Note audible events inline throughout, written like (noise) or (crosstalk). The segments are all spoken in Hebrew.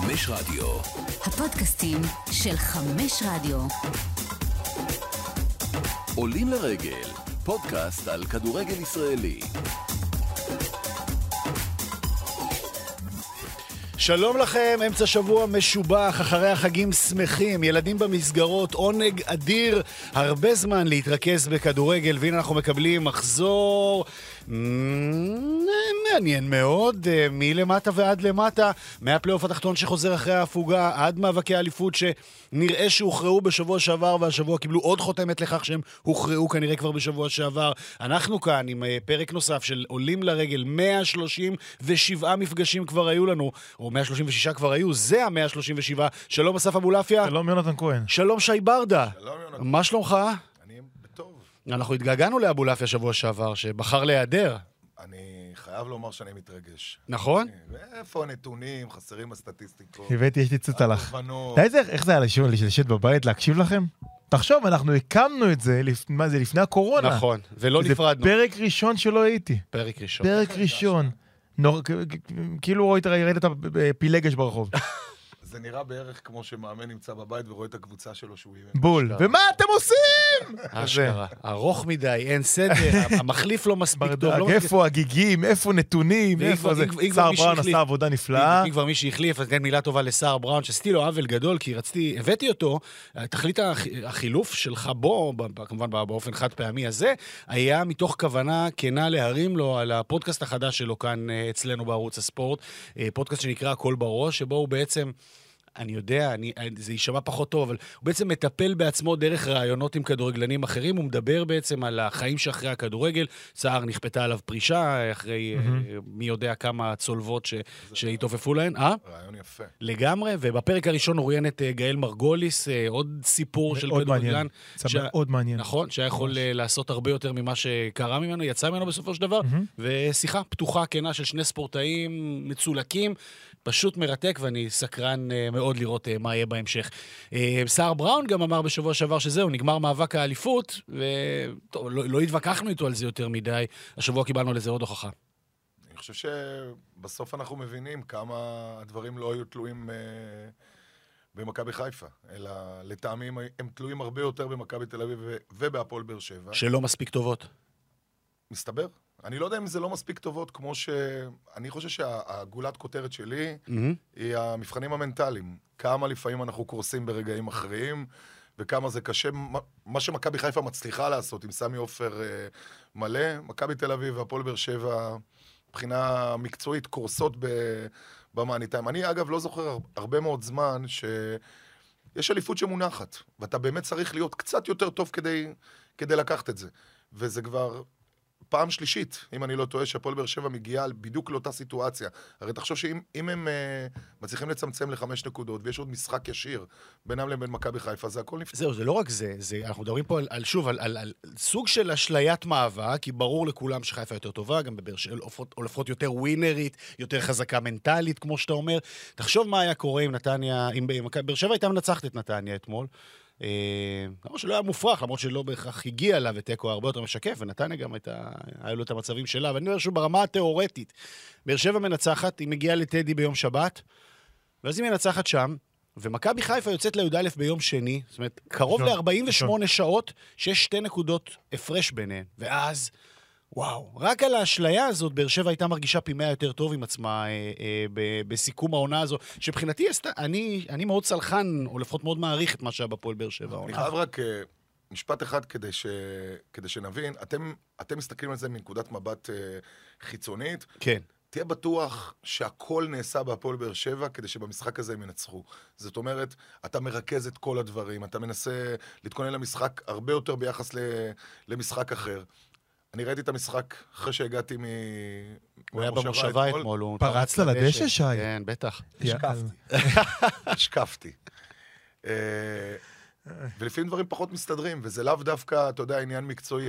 חמש רדיו. הפודקאסטים של חמש רדיו. עולים לרגל, פודקאסט על כדורגל ישראלי. שלום לכם, אמצע שבוע משובח, אחרי החגים שמחים, ילדים במסגרות, עונג אדיר, הרבה זמן להתרכז בכדורגל, והנה אנחנו מקבלים מחזור מעניין מאוד, אה, מלמטה ועד למטה, מהפלייאוף התחתון שחוזר אחרי ההפוגה, עד מאבקי האליפות שנראה שהוכרעו בשבוע שעבר, והשבוע קיבלו עוד חותמת לכך שהם הוכרעו כנראה כבר בשבוע שעבר. אנחנו כאן עם אה, פרק נוסף של עולים לרגל, 137 מפגשים כבר היו לנו, או 136 כבר היו, זה ה-137. שלום אסף אבולעפיה. שלום יונתן כהן. שלום שי ברדה. שלום יונתן. מה שלומך? אני בטוב. אנחנו התגעגענו לאבולעפיה שבוע שעבר, שבחר להיעדר. אני חייב לומר שאני מתרגש. נכון? ואיפה הנתונים? חסרים הסטטיסטיקות. הבאתי, יש לי צלח. התובנות. אתה יודע איך זה היה לשבת בבית, להקשיב לכם? תחשוב, אנחנו הקמנו את זה, מה זה, לפני הקורונה. נכון, ולא נפרדנו. זה פרק ראשון שלא הייתי. פרק ראשון. פרק ראשון. כאילו ראית את הפילגש ברחוב. (laughs) זה נראה בערך כמו שמאמן נמצא בבית ורואה את הקבוצה שלו שהוא אימן. בול. ומה אתם עושים? אשכרה. ארוך מדי, אין סדר, (laughs) המחליף לא מספיק טוב. לא איפה הגיגים, איפה נתונים, איפה זה. סער בראון עשה עבודה נפלאה. אם כבר מי שהחליף, אז תן מילה טובה לסער בראון, שעשיתי לו עוול גדול, כי רציתי, הבאתי אותו, תכלית הח- החילוף שלך בו, כמובן באופן חד פעמי הזה, היה מתוך כוונה כנה להרים לו על הפודקאסט החדש שלו כאן אה, אצלנו בערוץ הספורט, אה, פודקאסט שנקרא הכל בראש, שבו הוא בעצם... אני יודע, אני, זה יישמע פחות טוב, אבל הוא בעצם מטפל בעצמו דרך ראיונות עם כדורגלנים אחרים, הוא מדבר בעצם על החיים שאחרי הכדורגל. סער נכפתה עליו פרישה אחרי אה, מי יודע כמה צולבות ש, שהתעופפו להן. אה? רעיון יפה. לגמרי, ובפרק הראשון הוא ראיין את אה, גאל מרגוליס, אה, עוד סיפור של מאוד כדורגלן. שה- מאוד מעניין. נכון, שהיה יכול לעשות הרבה יותר ממה שקרה ממנו, יצא ממנו בסופו של דבר, ושיחה פתוחה, כנה של שני ספורטאים מצולקים, פשוט מרתק, ואני סקרן אה, מאוד לראות אה, מה יהיה בהמשך. אה, סער בראון גם אמר בשבוע שעבר שזהו, נגמר מאבק האליפות, וטוב, לא, התווכחנו איתו על זה יותר מדי, השבוע קיבלנו לזה עוד הוכחה. אני חושב שבסוף אנחנו מבינים כמה הדברים לא היו תלויים אה, במכבי חיפה, אלא לטעמי הם- תלויים הרבה יותר במכבי תל אביב ובהפועל באר שבע. שלא מספיק טובות. מסתבר. אני לא יודע אם זה לא מספיק טובות, כמו ש... אני חושב שהגולת כותרת שלי מהמם. היא המבחנים המנטליים. כמה לפעמים אנחנו קורסים ברגעים אחרים, וכמה זה קשה. מה- שמכבי חיפה מצליחה לעשות עם סמי עופר אה, מלא, מכבי תל אביב והפועל באר שבע, מבחינה מקצועית, קורסות ב- במאני טיים. אני, אגב, לא זוכר הר- הרבה מאוד זמן שיש אליפות שמונחת, ואתה באמת צריך להיות קצת יותר טוב כדי, כדי לקחת את זה. וזה כבר פעם שלישית, אם אני לא טועה, שהפועל באר שבע מגיעה בדיוק לאותה סיטואציה. הרי תחשוב שאם אם הם uh, מצליחים לצמצם לחמש נקודות, ויש עוד משחק ישיר בינם לבין מכבי חיפה, זה הכל נפתח. זהו, זה לא רק זה, זה אנחנו מדברים פה על, על שוב, על, על, על סוג של אשליית מאבק, כי ברור לכולם שחיפה יותר טובה, גם בבאר שבע, או לפחות יותר ווינרית, יותר חזקה מנטלית, כמו שאתה אומר. תחשוב מה היה קורה אם נתניה, אם באר שבע הייתה מנצחת את נתניה אתמול. אה, למרות שלא היה מופרך, למרות שלא בהכרח הגיע לה, ותיקו הרבה יותר משקף, ונתניה גם הייתה, היו לו את המצבים שלה. ואני אומר שוב, ברמה התיאורטית, באר שבע מנצחת, היא מגיעה לטדי ביום שבת, ואז היא מנצחת שם, ומכבי חיפה יוצאת לי"א ביום שני, זאת אומרת, קרוב ראשון, ל-48 שעות, שיש שתי נקודות הפרש ביניהן. ואז, וואו, רק על האשליה הזאת, באר שבע הייתה מרגישה פי מאה יותר טוב עם עצמה אה, אה, ב- בסיכום העונה הזו, שמבחינתי, אני, אני מאוד סלחן, או לפחות מאוד מעריך את מה שהיה בפועל באר שבע. אני העונה. חייב רק אה, משפט אחד כדי, ש... כדי שנבין. אתם, אתם מסתכלים על זה מנקודת מבט אה, חיצונית. כן. תהיה בטוח שהכל נעשה בהפועל באר שבע כדי שבמשחק הזה הם ינצחו. זאת אומרת, אתה מרכז את כל הדברים, אתה מנסה להתכונן למשחק הרבה יותר ביחס ל... למשחק אחר. אני ראיתי את המשחק אחרי שהגעתי מ... הוא היה במושבה אתמול, הוא פרצת לדשא, שי? כן, בטח. השקפתי. (laughs) השקפתי. אה, ולפעמים דברים פחות מסתדרים, וזה לאו דווקא, אתה יודע, עניין מקצועי.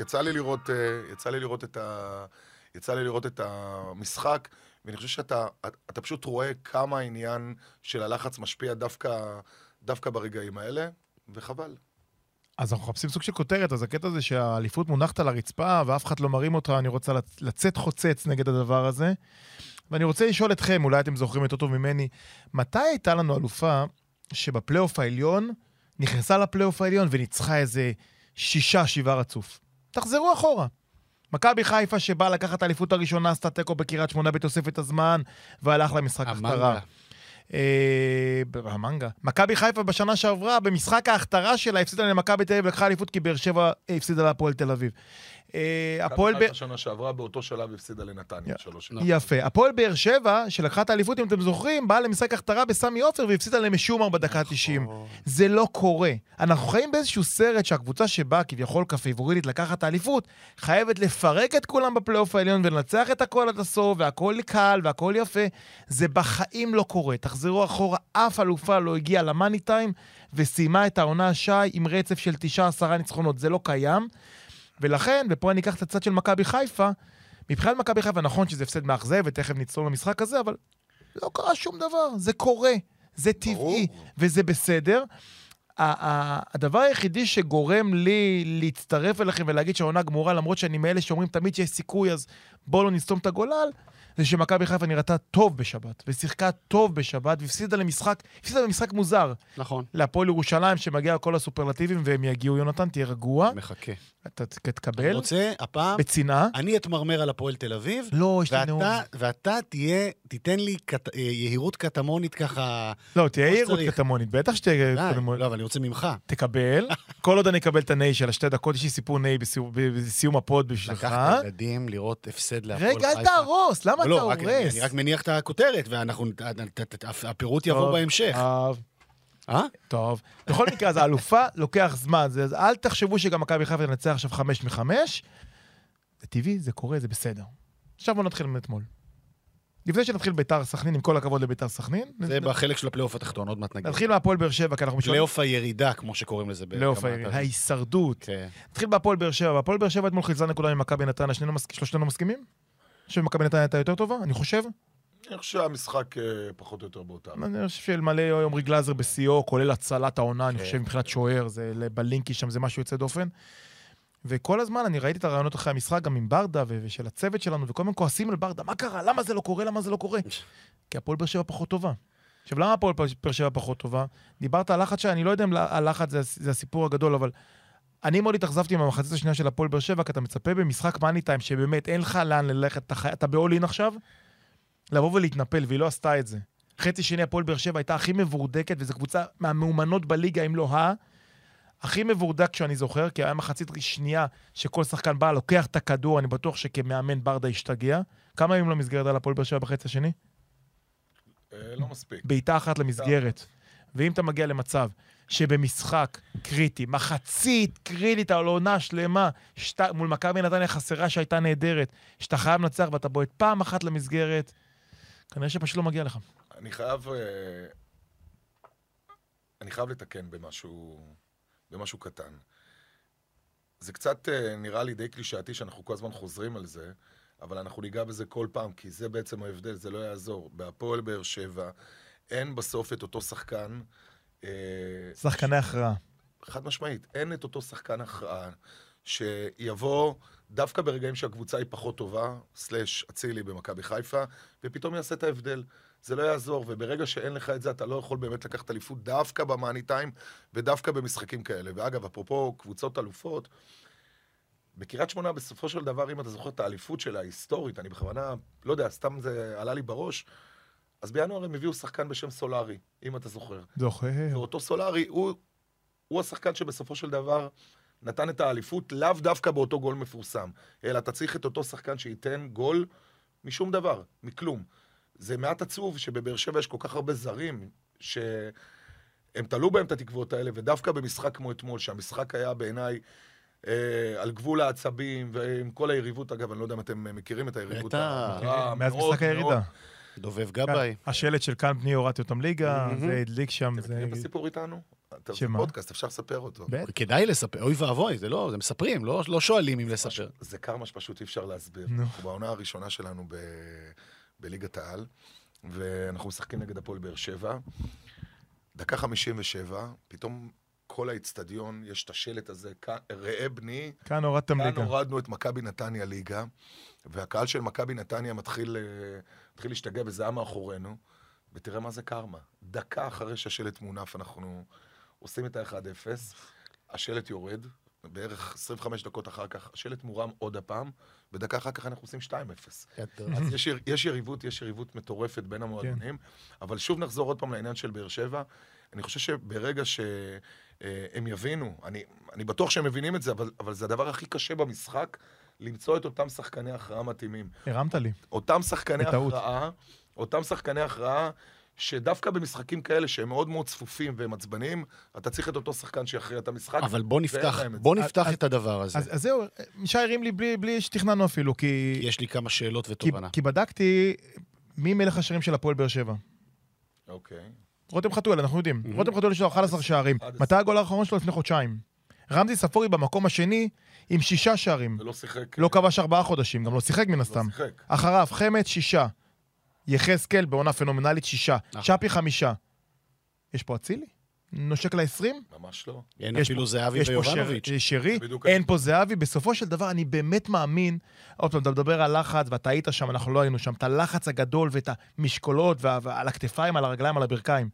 יצא לי לראות, אה, יצא לי לראות את ה... יצא לי לראות את המשחק, ואני חושב שאתה אתה פשוט רואה כמה העניין של הלחץ משפיע דווקא, דווקא ברגעים האלה, וחבל. אז אנחנו מחפשים סוג של כותרת, אז הקטע זה שהאליפות מונחת על הרצפה ואף אחד לא מרים אותך, אני רוצה לצ- לצאת חוצץ נגד הדבר הזה. ואני רוצה לשאול אתכם, אולי אתם זוכרים יותר טוב ממני, מתי הייתה לנו אלופה שבפלייאוף העליון נכנסה לפלייאוף העליון וניצחה איזה שישה, שבעה רצוף? תחזרו אחורה. מכבי חיפה שבאה לקחת את האליפות הראשונה, עשתה תיקו בקריית שמונה בתוספת הזמן, והלך למשחק החתרה. אה, המנגה. מכבי חיפה בשנה שעברה, במשחק ההכתרה שלה, הפסידה למכבי תל אביב, לקחה אליפות כי באר שבע הפסידה להפועל תל אביב. אה, הפועל... חיפה שנה שעברה באותו שלב הפסידה לנתניה. שלוש נכון. יפה. הפועל באר שבע, שלקחה את האליפות, אם אתם זוכרים, באה למשחק הכתרה בסמי עופר והפסידה למשומר בדקה ה-90. נכון. זה לא קורה. אנחנו חיים באיזשהו סרט שהקבוצה שבאה כביכול כפייבוריטית לקחת את האליפות, חייבת לפרק את כולם בפלייאוף העליון ולנצח את הכל עד הסוף, והכל קל והכל יפה. זה בחיים לא קורה. תחזרו אחורה, אף אלופה לא הגיעה למאני טיים וסיימה את העונה השי עם רצף של תשעה עשרה ניצחונות. זה לא קיים. ולכן, ופה אני אקח את הצד של מכבי חיפה, מבחינת מכבי חיפה נכון שזה הפסד מאכזב, ותכף נצלול למשחק הזה, אבל לא קרה שום דבר, זה קורה, זה טבעי, ברור. וזה בסדר. הדבר היחידי שגורם לי להצטרף אליכם ולהגיד שהעונה גמורה, למרות שאני מאלה שאומרים תמיד שיש סיכוי, אז בואו לא נסתום את הגולל, זה שמכבי חיפה נראתה טוב בשבת, ושיחקה טוב בשבת, והפסידה למשחק, הפסידה במשחק מוזר, נכון. להפועל ירושלים, שמגיע כל הסופרלטיבים, והם יגיעו, יונתן, תהיה רגוע, מחכה. אתה ת- אני תקבל, רוצה, הפעם, בצנעה. אני אתמרמר על הפועל תל אביב, לא, יש לי נאום. ואתה, תהיה, תיתן לי קט, אה, יהירות קטמונית ככה... לא, תהיה יהירות. קטמונית, בטח שתהיה די, קטמונית. לא, אבל אני רוצה ממך. תקבל. (laughs) כל עוד אני אקבל את הניי של השתי דקות, יש לי סיפור ניי בסיום- בסיום הפוד בשבילך. לקחת ילדים לראות הפסד להפועל חיפה. רגע, אל תהרוס, למה לא, אתה הורס? אני רק מניח את הכותרת, ואנחנו... ת- ת- ת- הפירוט יבוא בהמשך. אה? טוב. בכל מקרה, אז האלופה לוקח זמן, זה- אז אל תחשבו שגם מכבי חיפה תנצח עכשיו חמש מחמש. זה טבעי, זה קורה, זה בסדר. עכשיו בואו נתחיל מאתמול. לפני שנתחיל ביתר סכנין, עם כל הכבוד לביתר סכנין, זה בחלק של הפלייאוף התחתון, עוד מעט נגיד. נתחיל מהפועל באר שבע, כי אנחנו משלמים... פלייאוף הירידה, כמו שקוראים לזה. פלייאוף הירידה, ההישרדות. כן. נתחיל בהפועל באר שבע. בהפועל באר שבע אתמול חילצה נקודה ממכבי נתניה, שלושתנו מסכימים? אני חושב שמכבי נתניה הייתה יותר טובה, אני חושב. אני חושב שהמשחק אה, פחות או יותר באותה. אני חושב שאלמלא עמרי גלאזר בשיאו, כולל הצלת העונה, אני כן. חושב מבחינת שוער, זה בלינקי שם זה משהו יוצא דופן. וכל הזמן אני ראיתי את הרעיונות אחרי המשחק, גם עם ברדה ושל הצוות שלנו, וכל הזמן כועסים על ברדה, מה קרה? למה זה לא קורה? למה זה לא קורה? כי הפועל באר שבע פחות טובה. עכשיו, למה הפועל באר שבע פחות טובה? דיברת על לחץ שאני לא יודע אם הלחץ זה, זה הסיפור הגדול, אבל אני מאוד התאכזבתי מהמחצית השנייה של הפועל באר שבע, כי אתה מצפה במשחק מאני טיים, שבאמת אין לך לאן ללכת, אתה, באול אין עכשיו, לבוא ולהתנפל, והיא לא עשתה את זה. חצי שני הפועל באר שבע הייתה הכי מבורדקת, וזו קבוצה מהמאומנות בליגה, אם לא ה... הכי מבורדק שאני זוכר, כי היה מחצית שנייה שכל שחקן בא, לוקח את הכדור, אני בטוח שכמאמן ברדה השתגע. כמה ימים למסגרת על הפועל באר שבע בחצי השני? אה, לא מספיק. בעיטה אחת למסגרת. ואם אתה מגיע למצב שבמשחק קריטי, מחצית קריטית על עונה שלמה, שת... מול מכבי נתניה חסרה שהייתה נהדרת, שאתה חייב לנצח ואתה בועט פעם אחת למסגרת, כנראה שפשוט לא מגיע לך. אני חייב... אה, אני חייב לתקן במשהו, במשהו קטן. זה קצת אה, נראה לי די קלישאתי שאנחנו כל הזמן חוזרים על זה, אבל אנחנו ניגע בזה כל פעם, כי זה בעצם ההבדל, זה לא יעזור. בהפועל באר שבע אין בסוף את אותו שחקן... אה, שחקני הכרעה. חד משמעית, אין את אותו שחקן הכרעה שיבוא דווקא ברגעים שהקבוצה היא פחות טובה, סלאש אצילי במכבי חיפה, ופתאום יעשה את ההבדל. זה לא יעזור, וברגע שאין לך את זה, אתה לא יכול באמת לקחת אליפות דווקא במאני טיים, ודווקא במשחקים כאלה. ואגב, אפרופו קבוצות אלופות, בקריית שמונה, בסופו של דבר, אם אתה זוכר את האליפות שלה, ההיסטורית, אני בכוונה, לא יודע, סתם זה עלה לי בראש, אז בינואר הם הביאו שחקן בשם סולארי, אם אתה זוכר. זוכר. ואותו סולארי, הוא, הוא השחקן שבסופו של דבר נתן את האליפות, לאו דווקא באותו גול מפורסם, אלא אתה צריך את אותו שחקן שייתן גול משום דבר, מכלום. זה מעט עצוב שבבאר שבע יש כל כך הרבה זרים, שהם תלו בהם את התקוות האלה, ודווקא במשחק כמו אתמול, שהמשחק היה בעיניי אה, על גבול העצבים, ועם כל היריבות, אגב, אני לא יודע אם אתם מכירים את היריבות. בטח. המרה, מאז משחק. הירידה. דובב גבאי. השלט של קאמפ ניו, הורדתי אותם ליגה. זה הדליק שם, אתם זה... מכירים את הסיפור איתנו? שמה? פודקאסט, אפשר לספר אותו. בטח. כדאי לספר, אוי ואבוי, זה לא, זה מספרים, לא לא שואלים אם לספר. זה קרמה שפשוט אי אפשר להסביר. נו. אנחנו בעונה הראשונה שלנו ב... בליגת העל, ואנחנו משחקים נגד הפועל באר שבע. דקה 57, פתאום כל בכל האיצטדיון יש את השלט הזה, "כאן- ראה בני, כאן הורדתם כאן ליגה. הורדנו את מכבי נתניה ליגה, והקהל של מכבי נתניה מתחיל, אה, מתחיל להשתגע בזעם מאחורינו, ותראה מה זה קרמה. דקה אחרי שהשלט מונף, אנחנו עושים את ה-1-0, השלט יורד, בערך 25 דקות אחר כך, השלט מורם עוד הפעם, ודקה אחר כך אנחנו עושים 2-0. אז יש, יש יריבות, יש יריבות מטורפת בין המועדונים, אבל שוב נחזור עוד פעם לעניין של באר שבע. אני חושב שברגע שהם יבינו, אני, אני בטוח שהם מבינים את זה, אבל, אבל זה הדבר הכי קשה במשחק, למצוא את אותם שחקני הכרעה מתאימים. הרמת לי. אותם שחקני. הכרעה, אותם שחקני הכרעה, שדווקא במשחקים כאלה שהם מאוד מאוד צפופים והם עצבניים, אתה צריך את אותו שחקן שיכריע את המשחק. אבל בוא נפתח. בוא נפתח אז- את הדבר הזה. אז אז זהו, שי הרים לי בלי- בלי שתכננו אפילו, כי... יש לי כמה שאלות כי- ותובנה. כי בדקתי מי מלך השערים של הפועל באר שבע. אוקיי. רותם חתואל, אנחנו יודעים. רותם חתואל יש לו 11 שערים. 11. מתי הגול האחרון שלו? לפני חודשיים. רמזי ספורי במקום השני עם שישה שערים. ולא שיחק... לא כבש ארבעה חודשים, גם לא שיחק מן לא הסתם. שיחק. אחריו, חמד, שישה. יחזקאל בעונה פנומנלית, שישה. אה. שפי, חמישה. יש פה אצילי? נושק ל-20? ממש לא. אין אפילו זהבי יש פה ויובנוביץ'. שר- שרי, בדיוק אין פה זהבי. בסופו של דבר, אני באמת מאמין, עוד פעם, אתה מדבר על לחץ, ואתה היית שם, אנחנו לא היינו שם, את הלחץ הגדול ואת המשקולות, ועל הכתפיים, על הרגליים, על הברכיים.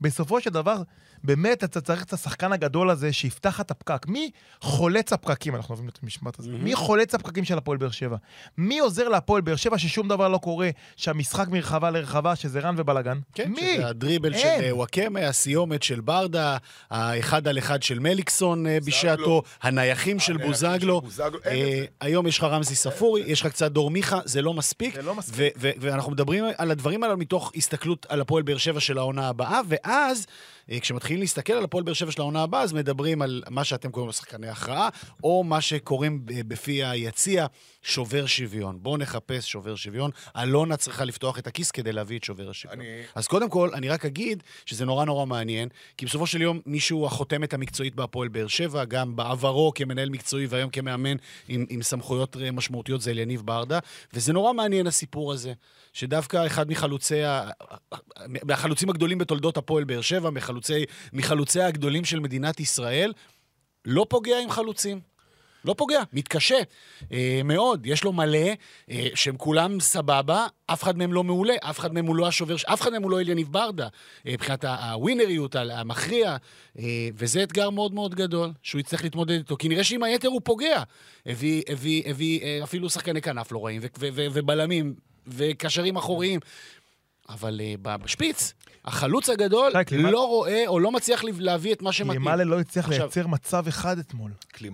בסופו של דבר, באמת אתה צריך את השחקן הגדול הזה שיפתח את הפקק. מי חולץ הפקקים? אנחנו אוהבים את המשפט הזה. מי חולץ הפקקים של הפועל באר שבע? מי עוזר להפועל באר שבע ששום דבר לא קורה, שהמשחק מרחבה לרחבה, שזה רן ובלאגן? כן, מי? שזה הדריבל של אין. אה, וואקמה, הסיומת של ברדה, האחד על אחד של מליקסון אה, בשעתו, הנייחים של בוזגלו. של אה. היום יש לך רמזי ספורי, יש לך קצת דור מיכה, זה לא מספיק. זה לא מספיק. ואנחנו מדברים על הדברים האלה מתוך הסתכלות על הפועל באר שבע של העונה הבאה, ואז, אה, כשמתחילים להסתכל על הפועל באר שבע של העונה הבאה, אז מדברים על מה שאתם קוראים לו שחקני הכרעה, או מה שקוראים בפי היציע, שובר שוויון. בואו נחפש שובר שוויון. אלונה צריכה לפתוח את הכיס כדי להביא את שובר השוויון. אני- אז קודם כל, אני רק אגיד שזה נורא נורא מעניין, כי בסופו של יום מישהו החותמת המקצועית בהפועל באר שבע, גם בעברו כמנהל מקצועי והיום כמאמן עם, עם סמכויות אה, משמעותיות, זה אליניב ברדה, וזה נורא מעניין הסיפור הזה, שדווקא אחד מחלוצי, ה- מהחלוצים הגדולים בתולדות הפועל באר שבע, מחלוצי, מחלוצי הגדולים של מדינת ישראל, לא פוגע עם חלוצים. לא פוגע, מתקשה אה, מאוד. יש לו מלא, אה, שהם כולם סבבה, אף אחד מהם לא מעולה, אף אחד מהם הוא לא השובר, אף אחד מהם הוא לא אליניב ברדה, אה, מבחינת הווינריות, המכריע, אה, וזה אתגר מאוד מאוד גדול, שהוא יצטרך להתמודד איתו, כי נראה שעם היתר הוא פוגע. הביא, הביא, הביא אה, אפילו שחקני כנף לא רעים, ובלמים, וקשרים אחוריים. אבל אה, ב- בשפיץ, החלוץ הגדול שי, קלימה- לא רואה או לא מצליח להביא את מה שמתאים. לימאלה לא הצליח עכשיו- לייצר מצב אחד אתמול.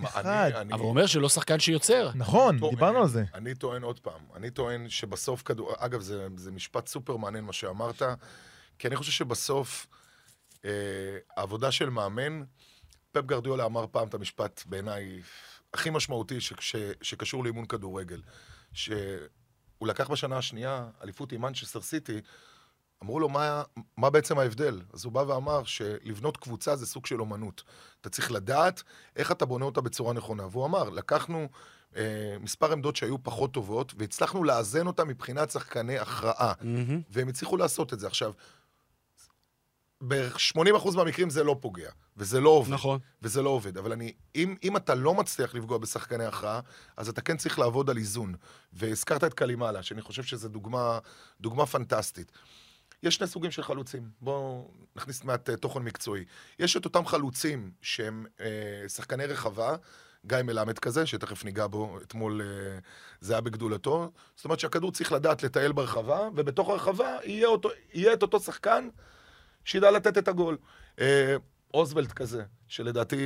אחד. אני, אני, אבל הוא אומר שלא שחקן שיוצר. נכון, דיברנו על זה. אני טוען עוד פעם, אני טוען שבסוף כדור... אגב, זה, זה משפט סופר מעניין מה שאמרת, כי אני חושב שבסוף אה, העבודה של מאמן, פפ גרדיולה אמר פעם את המשפט בעיניי הכי משמעותי ש, ש, שקשור לאימון כדורגל, שהוא לקח בשנה השנייה אליפות עם מנצ'סטר סיטי, אמרו לו, מה, מה בעצם ההבדל? אז הוא בא ואמר שלבנות קבוצה זה סוג של אומנות. אתה צריך לדעת איך אתה בונה אותה בצורה נכונה. והוא אמר, לקחנו אה, מספר עמדות שהיו פחות טובות, והצלחנו לאזן אותה מבחינת שחקני הכרעה. מהמם. והם הצליחו לעשות את זה. עכשיו, בערך 80% מהמקרים זה לא פוגע, וזה לא עובד. נכון. וזה לא עובד. אבל אני, אם, אם אתה לא מצליח לפגוע בשחקני הכרעה, אז אתה כן צריך לעבוד על איזון. והזכרת את קלימאלה, שאני חושב שזו דוגמה, דוגמה פנטסטית. יש שני סוגים של חלוצים. בואו נכניס מעט אה, תוכן מקצועי. יש את אותם חלוצים שהם אה, שחקני רחבה, גיא מלמד כזה, שתכף ניגע בו, אתמול אה, זה היה בגדולתו. זאת אומרת שהכדור צריך לדעת לטייל ברחבה, ובתוך הרחבה יהיה, אותו, יהיה את אותו שחקן שידע לתת את הגול. אה, אוזוולט כזה, שלדעתי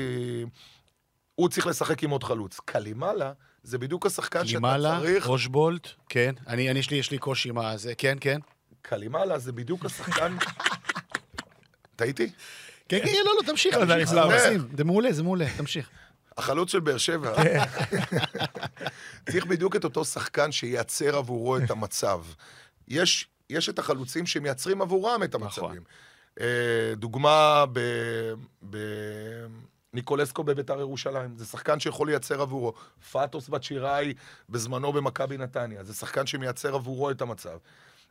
הוא צריך לשחק עם עוד חלוץ. קלימאלה זה בדיוק השחקן שאתה לימאלה, צריך... רושבולט, כן. אני, אני, יש לי, יש לי קושי עם הזה, כן, כן. קלימאלה זה בדיוק השחקן... (laughs) טעיתי? כן, כן, לא, לא, תמשיך, לא, זה מעולה, זה מעולה, תמשיך. החלוץ של באר שבע. (laughs) צריך בדיוק את אותו שחקן שייצר עבורו את המצב. יש, יש את החלוצים שמייצרים עבורם את המצבים. אה, דוגמה ב... ב... ניקולסקו בביתר ירושלים, זה שחקן שיכול לייצר עבורו. פאטוס בת שיראי בזמנו במכבי נתניה, זה שחקן שמייצר עבורו את המצב.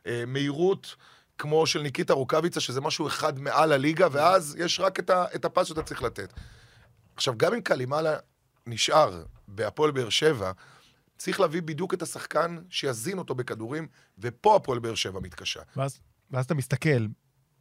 אה, מהירות, כמו של ניקיטה רוקאביצה, שזה משהו אחד מעל הליגה, ואז יש רק את, ה, את הפס שאתה צריך לתת. עכשיו, גם אם קלימאלה נשאר בהפועל באר שבע, צריך להביא בדיוק את השחקן שיזין אותו בכדורים, ופה הפועל באר שבע מתקשה. ואז, ואז אתה מסתכל,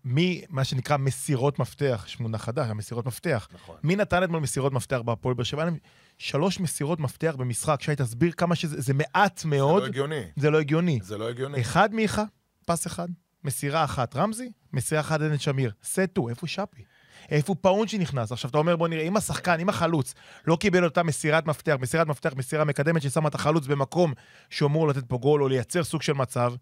מי, מה שנקרא מסירות מפתח, יש מונח חדש, המסירות מפתח. נכון. מי נתן אתמול מסירות מפתח בהפועל באר שבע? שלוש מסירות מפתח במשחק. שי, תסביר כמה שזה, זה מעט זה מאוד. לא הגיוני. זה לא הגיוני. זה לא הגיוני. אחד מיכה, פס אחד, מסירה אחת רמזי, מסירה אחת עדן שמיר. סטו, איפה שפי? איפה פאונצ'י נכנס? עכשיו אתה אומר, בוא נראה, אם השחקן, אם החלוץ לא קיבל אותה מסירת מפתח, מסירת מפתח, מסירה מקדמת ששמה את החלוץ במקום שהוא אמור לתת פה גול או לייצר סוג של מצב,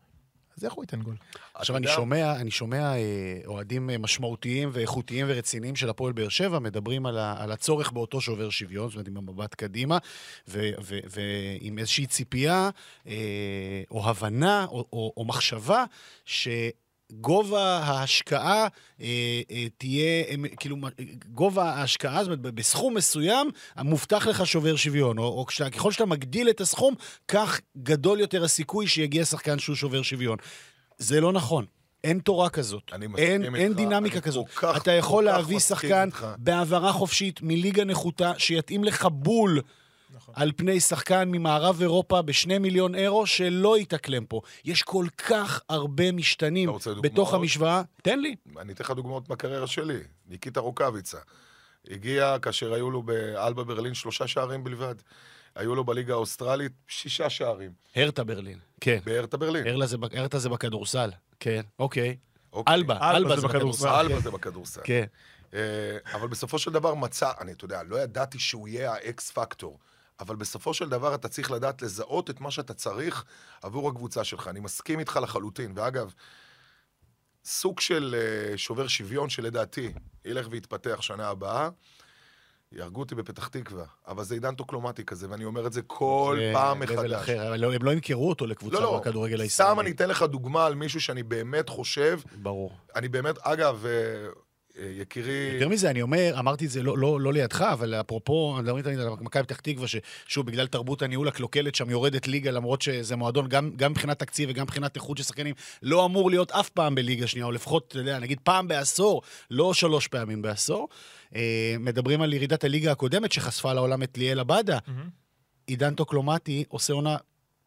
אז איך הוא ייתן גול? עכשיו, אני שומע, אני שומע אה, אוהדים אה, משמעותיים ואיכותיים ורציניים של הפועל באר שבע, מדברים על, ה, על הצורך באותו שובר שוויון, זאת אומרת, עם המבט קדימה, ו- ו- ועם איזושהי ציפייה, אה, או הבנה, או, או, או מחשבה, ש... גובה ההשקעה אה, אה, תהיה, אה, כאילו, גובה ההשקעה, זאת אומרת, בסכום מסוים, מובטח לך שובר שוויון, או, או כשאתה, ככל שאתה מגדיל את הסכום, כך גדול יותר הסיכוי שיגיע שחקן שהוא שובר שוויון. זה לא נכון. אין תורה כזאת. אין, איתך, אין דינמיקה כזאת. כך- אתה יכול להביא שחקן איתך. בהעברה חופשית מליגה נחותה, שיתאים לך בול נכון. על פני שחקן ממערב אירופה בשני מיליון אירו, שלא יתאקלם פה. יש כל כך הרבה משתנים? בתוך המשוואה. תן לי. אני אתן לך דוגמאות מהקריירה שלי. ניקיטה רוקאביצה. הגיע כאשר היו לו באלבה ברלין שלושה שערים בלבד. היו לו בליגה האוסטרלית שישה שערים. הרטה ברלין. כן. בהרטה ברלין. זה הרטה זה בכדורסל. כן, אוקיי. אוקיי. אלבה, אלבה זה בכדורסל. אלבה זה בכדורסל. כן. אה, אבל בסופו של דבר מצא, אני, אתה יודע, לא ידעתי שהוא יהיה ה X factor, אבל בסופו של דבר אתה צריך לדעת לזהות את מה שאתה צריך עבור הקבוצה שלך. אני מסכים איתך לחלוטין. ואגב, סוג של אה, שובר שוויון שלדעתי ילך ויתפתח שנה הבאה, יהרגו אותי בפתח תקווה, אבל זה עידן טוקלומטי כזה, ואני אומר את זה כל זה פעם מחדש. אחר, לא- הם לא ימכרו אותו לקבוצה לא, לא, בכדורגל הישראלי. סתם אני אתן לך דוגמה על מישהו שאני באמת חושב, ברור. אני באמת, אגב, אה, יקירי... יותר מזה, אני אומר, אמרתי את זה לא, לא, לא לידך, אבל אפרופו, מדברים תמיד על מכבי פתח תקווה, ששוב, בגלל תרבות הניהול הקלוקלת שם יורדת ליגה, למרות שזה מועדון, גם, גם מבחינת תקציב וגם מבחינת איכות של שחקנים, לא אמור להיות אף פעם בליגה שנייה, או לפחות, אתה יודע, נגיד פעם בעשור, לא שלוש פעמים בעשור. אה, מדברים על ירידת הליגה הקודמת, שחשפה לעולם את ליאל עבאדה. עידן טוקלומטי עושה עונה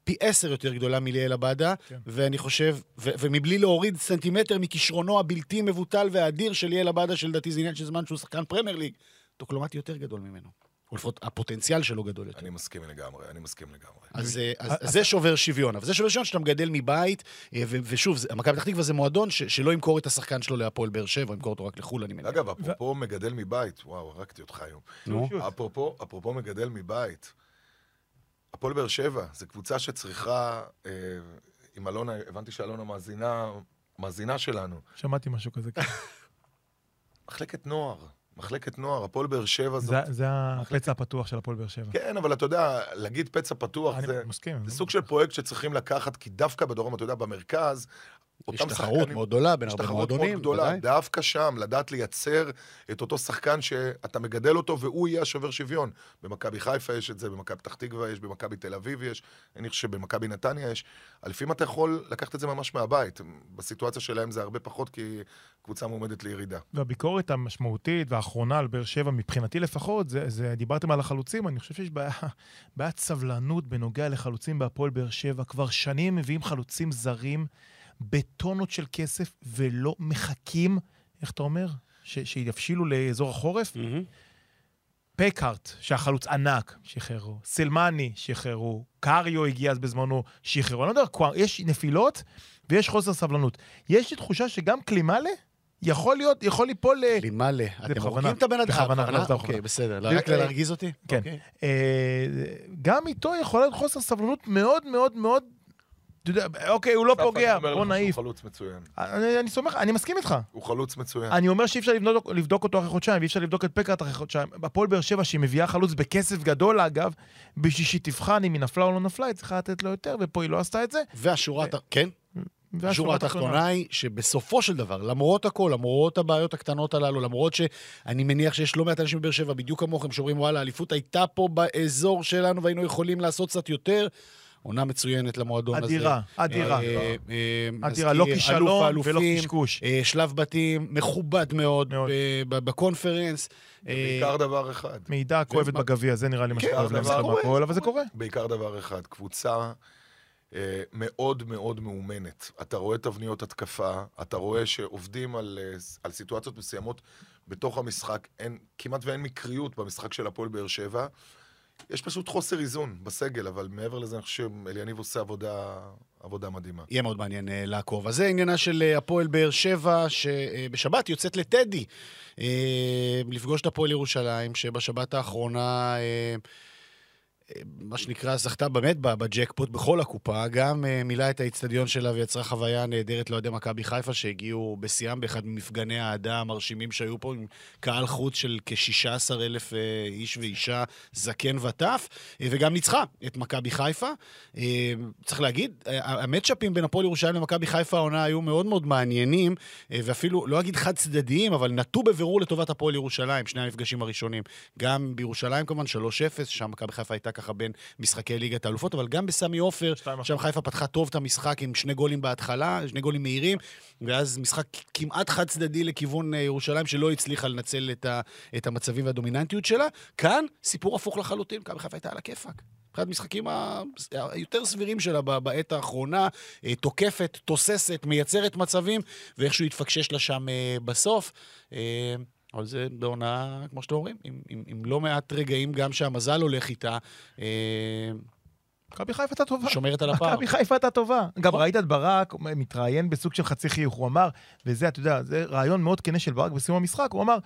פי עשר יותר גדולה מליאל עבאדה, כן. ואני חושב, ו- ומבלי להוריד סנטימטר מכישרונו הבלתי מבוטל והאדיר של ליאל עבאדה, שלדעתי זה עניין של זמן שהוא שחקן Premier League, טוקלומטי יותר גדול ממנו. או לפחות הפוטנציאל שלו גדול יותר. אני מסכים לגמרי, אני מסכים לגמרי. אז, אה, אז, אז- אז זה שובר שוויון, אבל זה שובר שוויון שאתה מגדל מבית, אה, ו- ושוב, מכבי פתח תקווה זה מועדון ש- שלא ימכור את השחקן שלו להפועל באר שבע, ימכור אותו רק לחו"ל, אני מניח. אגב, אפרופו מגדל מבית, וואו, הרגתי אותך היום. נו. שוט. אפרופו, אפרופו מגדל מבית, הפועל באר שבע, זו קבוצה שצריכה, אה, עם אלונה, הבנתי שאלונה מאזינה, מאזינה שלנו. שמעתי משהו כזה. כן. (laughs) מחלקת נוער, מחלקת נוער, הפועל באר שבע זאת... זה- זה הפצע הפתוח של הפועל באר שבע. כן, אבל אתה יודע, להגיד פצע פתוח זה... מסכים. זה סוג של פרויקט שצריכים לקחת, כי דווקא בדרום, אתה יודע, במרכז, יש תחרות שחקנים- מאוד גדולה בין יש הרבה תחרות מאוד מועדונים, גדולה, ודאי. דווקא שם, לדעת לייצר את אותו שחקן שאתה מגדל אותו והוא יהיה השובר שוויון. במכבי חיפה יש את זה, במכבי פתח תקווה יש, במכבי תל אביב יש, אני חושב שבמכבי נתניה יש. לפעמים אתה יכול לקחת את זה ממש מהבית. בסיטואציה שלהם זה הרבה פחות, כי קבוצה מועמדת לירידה. והביקורת המשמעותית והאחרונה על באר שבע, מבחינתי לפחות, זה, זה דיברתם על החלוצים, אני חושב שיש בעיה, בעיית סבלנות בנוגע לחלוצים בהפועל באר שבע. כבר שנים מביאים חלוצים זרים בטונות של כסף ולא מחכים, איך אתה אומר? ש, שיבשילו לאזור החורף? מהמם. פקארט, שהחלוץ ענק, שחררו. סלמני, שחררו. קריו הגיע אז בזמנו, שחררו. אני לא יודע, כבר יש נפילות ויש חוסר סבלנות. יש לי תחושה שגם קלימאלה יכול להיות, יכול ליפול ל... לימאלה. אתם בכוונה. הורגים את הבן אדם. בכוונה, לא, זה אוקיי, בכוונה. בסדר. לא, רק להרגיז אותי? כן. אוקיי. אה, גם איתו יכול להיות חוסר סבלנות מאוד מאוד מאוד... אתה יודע, אוקיי, הוא לא פוגע, בוא נעיף. הוא חלוץ מצוין. אני אני סומך, אני מסכים איתך. הוא חלוץ מצוין. אני אומר שאי אפשר לבדוק, לבדוק אותו אחרי חודשיים, ואי אפשר לבדוק את פקארט אחרי חודשיים. הפועל באר שבע, שהיא מביאה חלוץ בכסף גדול, אגב, בשביל שהיא תבחן אם היא נפלה או לא נפלה, היא צריכה לתת לו יותר, ופה היא לא עשתה את זה. והשורה, הת- כן, והשורה השורה התחתונה היא שבסופו של דבר, למרות הכל, למרות הבעיות הקטנות הללו, למרות שאני מניח שיש לא מעט אנשים בבאר שבע, בדיוק כמוכם, שאומרים, וואלה, האליפות הייתה פה באזור שלנו והיינו יכולים לעשות קצת יותר, עונה מצוינת למועדון הזה. אדירה, אדירה. אה, אה, אדירה, לא כישלון ולא קשקוש. אה, שלב בתים מכובד מאוד בקונפרנס. אה, בעיקר דבר אחד. מעידה כואבת בגביע, זה נראה לי מה כן, שקורה אבל להם זה אבל זה קורה. בעיקר דבר אחד, קבוצה אה, מאוד מאוד מאומנת. אתה רואה תבניות התקפה, אתה רואה שעובדים על, אה, על סיטואציות מסוימות בתוך המשחק, אין, כמעט ואין מקריות במשחק של הפועל באר שבע. יש פשוט חוסר איזון בסגל, אבל מעבר לזה אני חושב שאליניב עושה עבודה, עבודה מדהימה. יהיה מאוד מעניין אה, לעקוב. אז זה עניינה של אה, הפועל באר שבע, שבשבת יוצאת לטדי אה, לפגוש את הפועל ירושלים, שבשבת האחרונה, אה, מה שנקרא, זכתה באמת בג'קפוט בכל הקופה, גם אה, מילאה את האיצטדיון שלה ויצרה חוויה נהדרת לאוהדי מכבי חיפה, שהגיעו בשיאם באחד ממפגני האהדה המרשימים שהיו פה, עם קהל חוץ של כ-16 אלף איש ואישה, זקן וטף, אה, וגם ניצחה את מכבי חיפה. אה, צריך להגיד, אה, המצ'אפים בין הפועל ירושלים למכבי חיפה העונה היו מאוד מאוד מעניינים, אה, ואפילו, לא אגיד חד צדדיים, אבל נטו בבירור לטובת הפועל ירושלים, שני המפגשים הראשונים. גם בירושלים כמובן, 3-0, שם מכבי חיפה הייתה ככה בין משחקי ליגת האלופות, אבל גם בסמי עופר, שם חיפה פתחה טוב את המשחק עם שני גולים בהתחלה, שני גולים מהירים, ואז משחק כמעט חד צדדי לכיוון אה, ירושלים, שלא הצליחה לנצל את, ה, את המצבים והדומיננטיות שלה. כאן, סיפור הפוך לחלוטין, מכבי חיפה הייתה על הכיפאק. אחד המשחקים ה- היותר סבירים שלה בעת האחרונה, אה, תוקפת, תוססת, מייצרת מצבים, ואיכשהו התפקשש לה שם אה, בסוף. אבל זה בעונה, כמו שאתם אומרים, עם, עם, עם לא מעט רגעים גם שהמזל הולך איתה, אה, מכבי חיפה הייתה טובה. שומרת על הפער. מכבי חיפה הייתה טובה. גם ראית את ברק מתראיין בסוג של חצי חיוך, הוא אמר, וזה, אתה יודע, זה רעיון מאוד כנה של ברק בסיום המשחק, הוא אמר,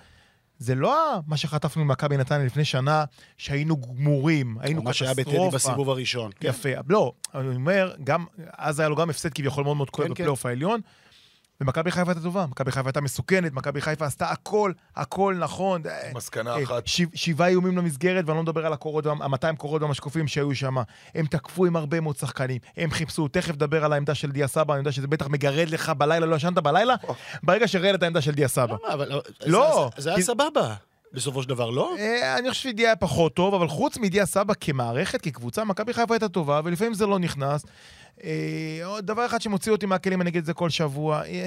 זה לא מה שחטפנו ממכבי נתניה לפני שנה, שהיינו גמורים, היינו מה שהיה בטדי קטסטרופה. בסיבוב הראשון. כן. יפה. לא, אני אומר, גם, אז היה לו גם הפסד כביכול מאוד מאוד כואב כן, כן. בפלייאוף העליון. ומכבי חיפה הייתה טובה, מכבי חיפה הייתה מסוכנת, מכבי חיפה עשתה הכל, הכל נכון. מסקנה אה, אחת, שבע- שבעה איומים למסגרת, ואני לא מדבר על הקורות, ה-200 קורות והמשקופים שהיו שם. הם תקפו עם הרבה מאוד שחקנים, הם חיפשו, תכף נדבר על העמדה של דיה סבא, אני יודע שזה בטח מגרד לך בלילה, לא ישנת בלילה, ברגע שראית את העמדה של דיה סבא. למה? אבל לא, זה- זה היה סבבה, בסופו של דבר, לא? אה, אני חושב שדיה היה פחות טוב, אבל חוץ מדיה סבא כמערכת, כקבוצה, מכבי חיפה הייתה טובה, ולפעמים זה לא נכנס. אה, דבר אחד שמוציא אותי מהכלים, אני אגיד את זה כל שבוע, אה,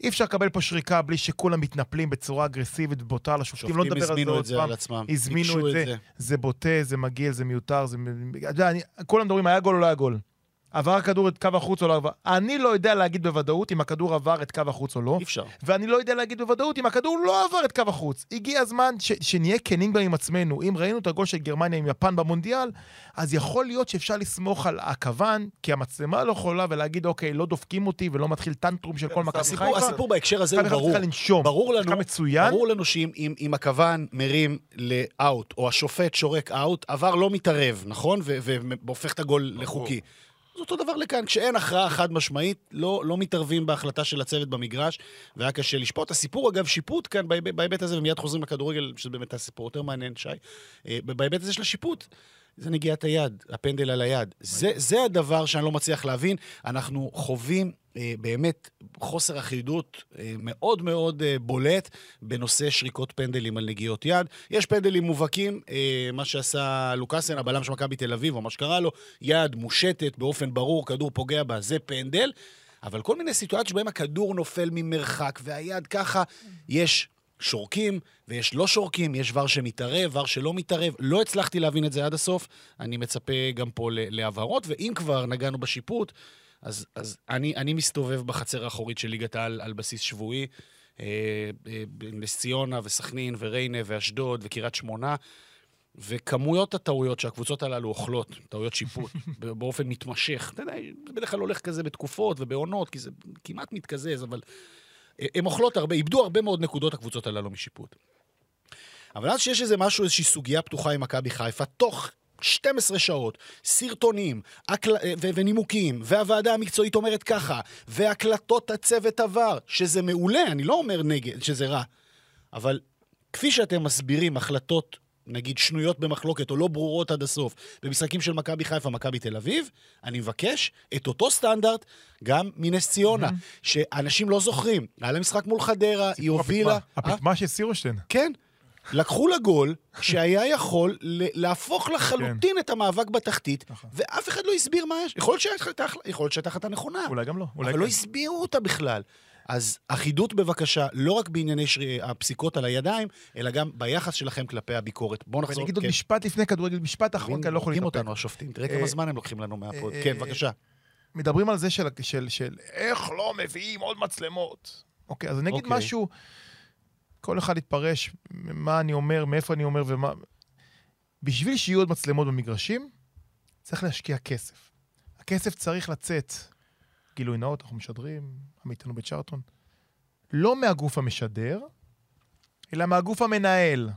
אי אפשר לקבל פה שריקה בלי שכולם מתנפלים בצורה אגרסיבית ובוטה על השופטים, לא שופטים נדבר על זה הזמינו עוד את זה פעם. על עצמם. הזמינו את זה, זה בוטה, זה מגעיל, זה מיותר, זה... כולם מדברים, היה גול או לא היה גול. עבר הכדור את קו החוץ או לא עבר. אני לא יודע להגיד בוודאות אם הכדור עבר את קו החוץ או לא. אי אפשר. ואני לא יודע להגיד בוודאות אם הכדור לא עבר את קו החוץ. הגיע הזמן ש- שנהיה כנים גם עם עצמנו. אם ראינו את הגול של גרמניה עם יפן במונדיאל, אז יכול להיות שאפשר לסמוך על הכוון, כי המצלמה לא יכולה, ולהגיד, אוקיי, לא דופקים אותי ולא מתחיל טנטרום של כל מכבי חיפה. הסיפור בהקשר הזה הוא ברור. לנשום. ברור לנו, מצוין. ברור לנו שאם אם, אם הכוון מרים לאאוט, או השופט שורק אאוט, עבר לא מתערב, נכון? ו- והופך את הגול לחוקי. זה אותו דבר לכאן, כשאין הכרעה חד משמעית, לא, לא מתערבים בהחלטה של הצוות במגרש, והיה קשה לשפוט. הסיפור, אגב, שיפוט כאן בהיבט הזה, ומיד חוזרים לכדורגל, שזה באמת הסיפור יותר מעניין, שי, אה, בהיבט הזה של השיפוט. זה נגיעת היד, הפנדל על היד. זה, זה הדבר שאני לא מצליח להבין. אנחנו חווים אה, באמת חוסר אחידות אה, מאוד מאוד אה, בולט בנושא שריקות פנדלים על נגיעות יד. יש פנדלים מובהקים, אה, מה שעשה לוקאסן, הבלם של מכבי תל אביב, או מה שקרה לו, יד מושטת באופן ברור, כדור פוגע בה, זה פנדל. אבל כל מיני סיטואציות שבהן הכדור נופל ממרחק והיד ככה, יש שורקים ויש לא שורקים, יש ור שמתערב, ור שלא מתערב. לא הצלחתי להבין את זה עד הסוף, אני מצפה גם פה להבהרות, ואם כבר נגענו בשיפוט, אז, אז אני, אני מסתובב בחצר האחורית של ליגת העל על בסיס שבועי. אה, אה, נס ציונה וסכנין וריינה ואשדוד וקריית שמונה. וכמויות הטעויות שהקבוצות הללו אוכלות, טעויות שיפוט, (laughs) באופן מתמשך, אתה יודע, זה בדרך כלל הולך כזה בתקופות ובעונות, כי זה כמעט מתקזז, אבל הן אוכלות הרבה, איבדו הרבה מאוד נקודות הקבוצות הללו משיפוט. אבל אז שיש איזה משהו, איזושהי סוגיה פתוחה עם מכבי חיפה, תוך 12 שעות, סרטונים הקל... ו- ונימוקים, והוועדה המקצועית אומרת ככה, והקלטות הצוות עבר, שזה מעולה, אני לא אומר נגד, שזה רע, אבל כפי שאתם מסבירים החלטות, נגיד, שנויות במחלוקת או לא ברורות עד הסוף, במשחקים של מכבי חיפה, מכבי תל אביב, אני מבקש את אותו סטנדרט גם מנס ציונה, שאנשים לא זוכרים. היה להם משחק מול חדרה, היא הובילה... הפטמה של סירושטיין. כן. לקחו לה גול שהיה יכול ל- להפוך לחלוטין את המאבק בתחתית, כן. נכון. ואף אחד לא הסביר מה יש. יכול להיות שהייתה החלטה- נכונה, אולי גם לא. אולי אבל לא כן. הסבירו אותה בכלל. אז אחידות בבקשה, לא רק בענייני שרי- הפסיקות על הידיים, אלא גם ביחס שלכם כלפי הביקורת. בואו נחזור. ואני אגיד עוד כן. משפט לפני כדורגל, משפט אחרון, כי אני לא יכול להתאפק. אותנו השופטים, תראה אה, כמה זמן הם לוקחים לנו מהפוד. אה, כן, בבקשה. מדברים על זה של, של, של איך לא מביאים עוד מצלמות. אוקיי, אז אני אגיד אוקיי. משהו, כל אחד יתפרש מה אני אומר, מאיפה אני אומר ומה... בשביל שיהיו עוד מצלמות במגרשים, צריך להשקיע כסף. הכסף צריך לצאת, גילוי נאות, אנחנו משדרים, עמית איתנו בצ'רלטון, לא מהגוף המשדר, אלא מהגוף המנהל.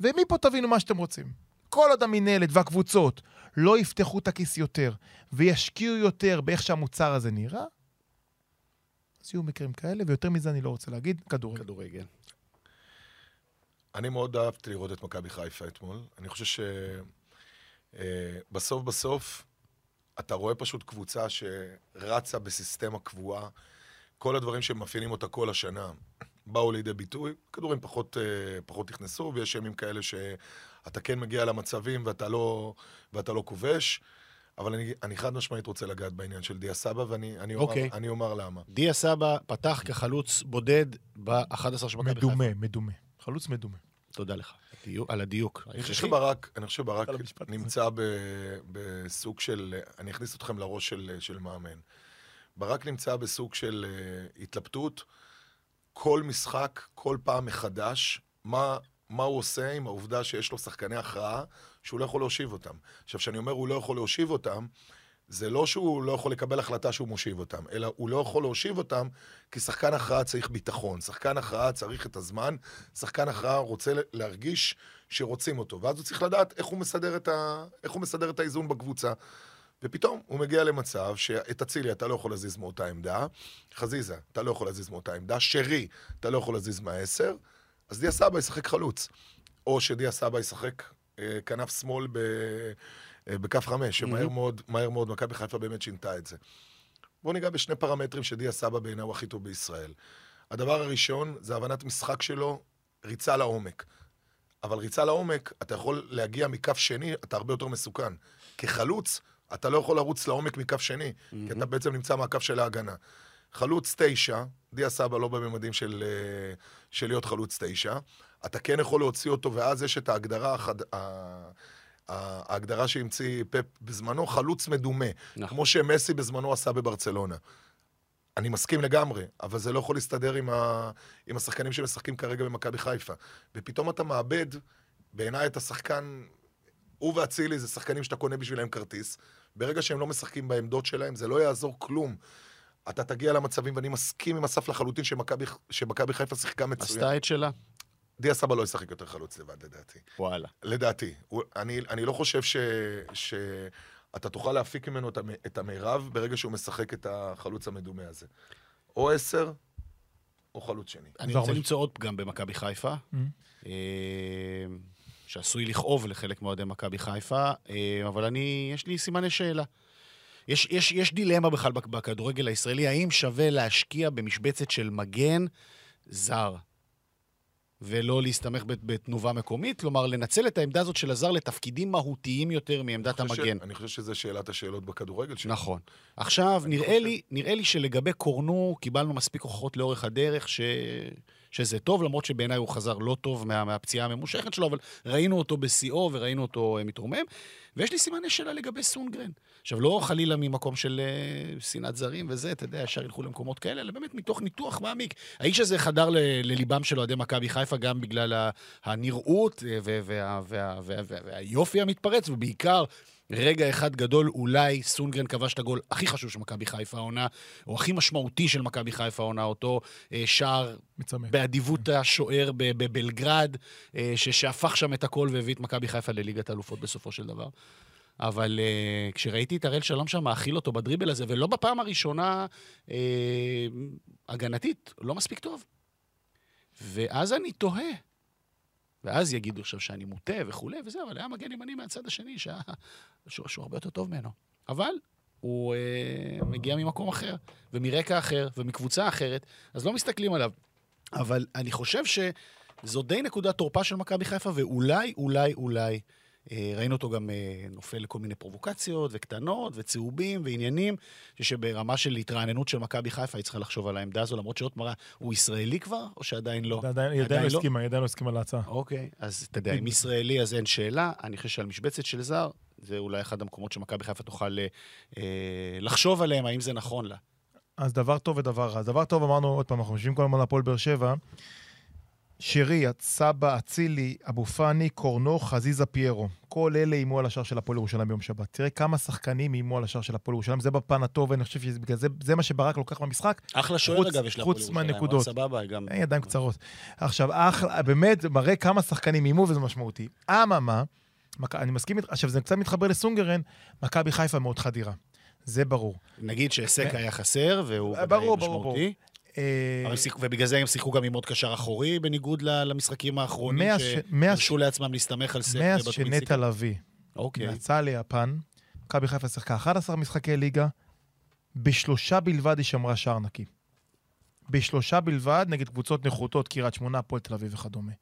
ומפה תבינו מה שאתם רוצים. כל עוד המינהלת והקבוצות לא יפתחו את הכיס יותר וישקיעו יותר באיך שהמוצר הזה נראה, אז יהיו מקרים כאלה, ויותר מזה אני לא רוצה להגיד, כדורגל. כדורגל. אני מאוד אהבתי לראות את מכבי חיפה אתמול. אני חושב שבסוף בסוף אתה רואה פשוט קבוצה שרצה בסיסטמה קבועה. כל הדברים שמאפיינים אותה כל השנה באו לידי ביטוי. כדורים פחות, אה, פחות נכנסו, ויש ימים כאלה שאתה כן מגיע למצבים ואתה לא, ואתה לא כובש. אבל אני, אני חד משמעית רוצה לגעת בעניין של דיה סבא, ואני אני אומר, אוקיי. אני אומר למה. דיה סבא פתח כחלוץ בודד ב-11 של מכבי חיפה. מדומה, מדומה. חלוץ מדומה. תודה לך. על הדיוק. אני חושב שברק, אני חושב שברק. נמצא ב, בסוג של, אני אכניס אתכם לראש של, של מאמן. ברק נמצא בסוג של uh, התלבטות, כל משחק, כל פעם מחדש, מה, מה הוא עושה עם העובדה שיש לו שחקני הכרעה שהוא לא יכול להושיב אותם. עכשיו, כשאני אומר הוא לא יכול להושיב אותם, זה לא שהוא לא יכול לקבל החלטה שהוא מושיב אותם, אלא הוא לא יכול להושיב אותם כי שחקן הכרעה צריך ביטחון, שחקן הכרעה צריך את הזמן, שחקן הכרעה רוצה להרגיש שרוצים אותו, ואז הוא צריך לדעת איך הוא מסדר את, ה... איך הוא מסדר את האיזון בקבוצה. ופתאום הוא מגיע למצב שאת אצילי אתה לא יכול להזיז מאותה עמדה, חזיזה, אתה לא יכול להזיז מאותה עמדה, שרי, אתה לא יכול להזיז מהעשר, אז דיה סבא ישחק חלוץ. או שדיה סבא ישחק אה, כנף שמאל ב... אה, בכף חמש, שמהר מאוד, מהר מאוד מכבי חיפה באמת שינתה את זה. בואו ניגע בשני פרמטרים שדיה סבא בעיניי הוא הכי טוב בישראל. הדבר הראשון זה הבנת משחק שלו, ריצה לעומק. אבל ריצה לעומק, אתה יכול להגיע מכף שני, אתה הרבה יותר מסוכן. כחלוץ, אתה לא יכול לרוץ לעומק מכף שני, כי אתה בעצם נמצא מהקו של ההגנה. חלוץ תשע, דיה סבא לא בממדים של, אה, של להיות חלוץ תשע, אתה כן יכול להוציא אותו, ואז יש את ההגדרה, החד... ההגדרה שהמציא פפ בזמנו, חלוץ מדומה, נכון. כמו שמסי בזמנו עשה בברצלונה. אני מסכים לגמרי, אבל זה לא יכול להסתדר עם, ה... עם השחקנים שמשחקים כרגע במכבי חיפה. ופתאום אתה מאבד, בעיניי את השחקן, הוא ואצילי זה שחקנים שאתה קונה בשבילם כרטיס. ברגע שהם לא משחקים בעמדות שלהם, זה לא יעזור כלום. אתה תגיע למצבים, ואני מסכים עם אסף לחלוטין שמכבי חיפה שיחקה מצוין. עשתה את שלה? דיה סבא לא ישחק יותר חלוץ לבד, לדעתי. וואלה. לדעתי. הוא, אני, אני לא חושב ש, שאתה תוכל להפיק ממנו את, המ, את המירב ברגע שהוא משחק את החלוץ המדומה הזה. או עשר, או חלוץ שני. אני רוצה למצוא עוד פגם במכבי חיפה, אה, שעשוי לכאוב לחלק מאוהדי מכבי חיפה, אה, אבל אני, יש לי סימני שאלה. יש, יש, יש דילמה בכלל בכ- בכדורגל הישראלי, האם שווה להשקיע במשבצת של מגן זר, ולא להסתמך בת- בתנובה מקומית? כלומר, לנצל את העמדה הזאת של הזר לתפקידים מהותיים יותר מעמדת אני חושב ש- המגן. אני חושב שזו שאלת השאלות בכדורגל שלנו. נכון. עכשיו, נראה חושב- לי, נראה לי שלגבי קורנו, קיבלנו מספיק הוכחות לאורך הדרך ש... שזה טוב, למרות שבעיניי הוא חזר לא טוב מה... מהפציעה הממושכת שלו, אבל ראינו אותו בשיאו וראינו אותו אה, מתרומם. ויש לי סימני שאלה לגבי סונגרן. עכשיו, לא חלילה ממקום של אה, שנאת זרים וזה, אתה יודע, ישר ילכו למקומות כאלה, אלא באמת מתוך ניתוח מעמיק. האיש הזה חדר ל- לליבם של אוהדי מכבי חיפה גם בגלל הנראות אה, וה- וה- וה- וה- וה- והיופי המתפרץ, ובעיקר רגע אחד גדול, אולי סונגרן כבש את הגול הכי חשוב של מכבי חיפה העונה, או הכי משמעותי של מכבי חיפה העונה, אותו אה, שער מצמק. באדיבות השוער בבלגרד, אה, שהפך שם את הכל והביא את מכבי חיפה לליגת האלופות בסופו של דבר. אבל uh, כשראיתי את הראל שלום שם מאכיל אותו בדריבל הזה, ולא בפעם הראשונה uh, הגנתית, לא מספיק טוב. ואז אני תוהה. ואז יגידו עכשיו שאני מוטה וכולי וזה, אבל היה מגן ימני מהצד השני, שהיה, שהוא, שהוא הרבה יותר טוב ממנו. אבל הוא uh, מגיע ממקום אחר, ומרקע אחר, ומקבוצה אחרת, אז לא מסתכלים עליו. אבל אני חושב זו די נקודת תורפה של מכבי חיפה, ואולי, אולי, אולי, אה, ראינו אותו גם אה, נופל לכל מיני פרובוקציות וקטנות וצהובים ועניינים, שברמה של התרעננות של מכבי חיפה היא צריכה לחשוב על העמדה הזו, למרות שעוד מראה, הוא ישראלי כבר, או שעדיין לא? עדיין היא עדיין לא? הסכימה, היא עדיין לא הסכימה להצעה. אוקיי, אז אתה יודע, אם ישראלי אז אין שאלה, אני חושב שעל משבצת של זר, זה אולי אחד המקומות שמכבי חיפה תוכל אה, אה, לחשוב עליהם, האם זה נכון לה. אז דבר טוב ודבר רע. דבר טוב, אמרנו עוד פעם, אנחנו יושבים כל הזמן על הפועל באר שבע. שרי, סבא, אצילי, אבו פאני, קורנו, חזיזה, פיירו. כל אלה איימו על השער של הפועל ירושלים ביום שבת. תראה כמה שחקנים איימו על השער של הפועל ירושלים, זה בפן הטוב, ואני חושב שבגלל זה, זה מה שברק לוקח במשחק. אחלה שוער, חוץ- אגב, יש לה חוץ הפועל ירושלים, מהנקודות. אבל סבבה, גם... אין ידיים קצרות. עכשיו, אחלה, באמת, מראה כמה שחקנים איימו וזה משמעותי. אממה, מכ- אני מסכים איתך, עכשיו זה קצת מתחבר לסונגרן, מכבי חיפה מאוד חדירה. זה ברור. נגיד שהיסק היה חסר, והוא ברור, ברור, משמעותי. שיחקו- ובגלל זה הם שיחקו גם עם עוד קשר אחורי, בניגוד למשחקים האחרונים, שהרשו לעצמם להסתמך על סק מאז. שנטע לביא אוקיי. יצא ליפן, מכבי חיפה שיחקה 11 משחקי ליגה, בשלושה בלבד היא שמרה שער נקי. בשלושה בלבד נגד קבוצות נחותות, קריית שמונה, הפועל תל אביב וכדומה.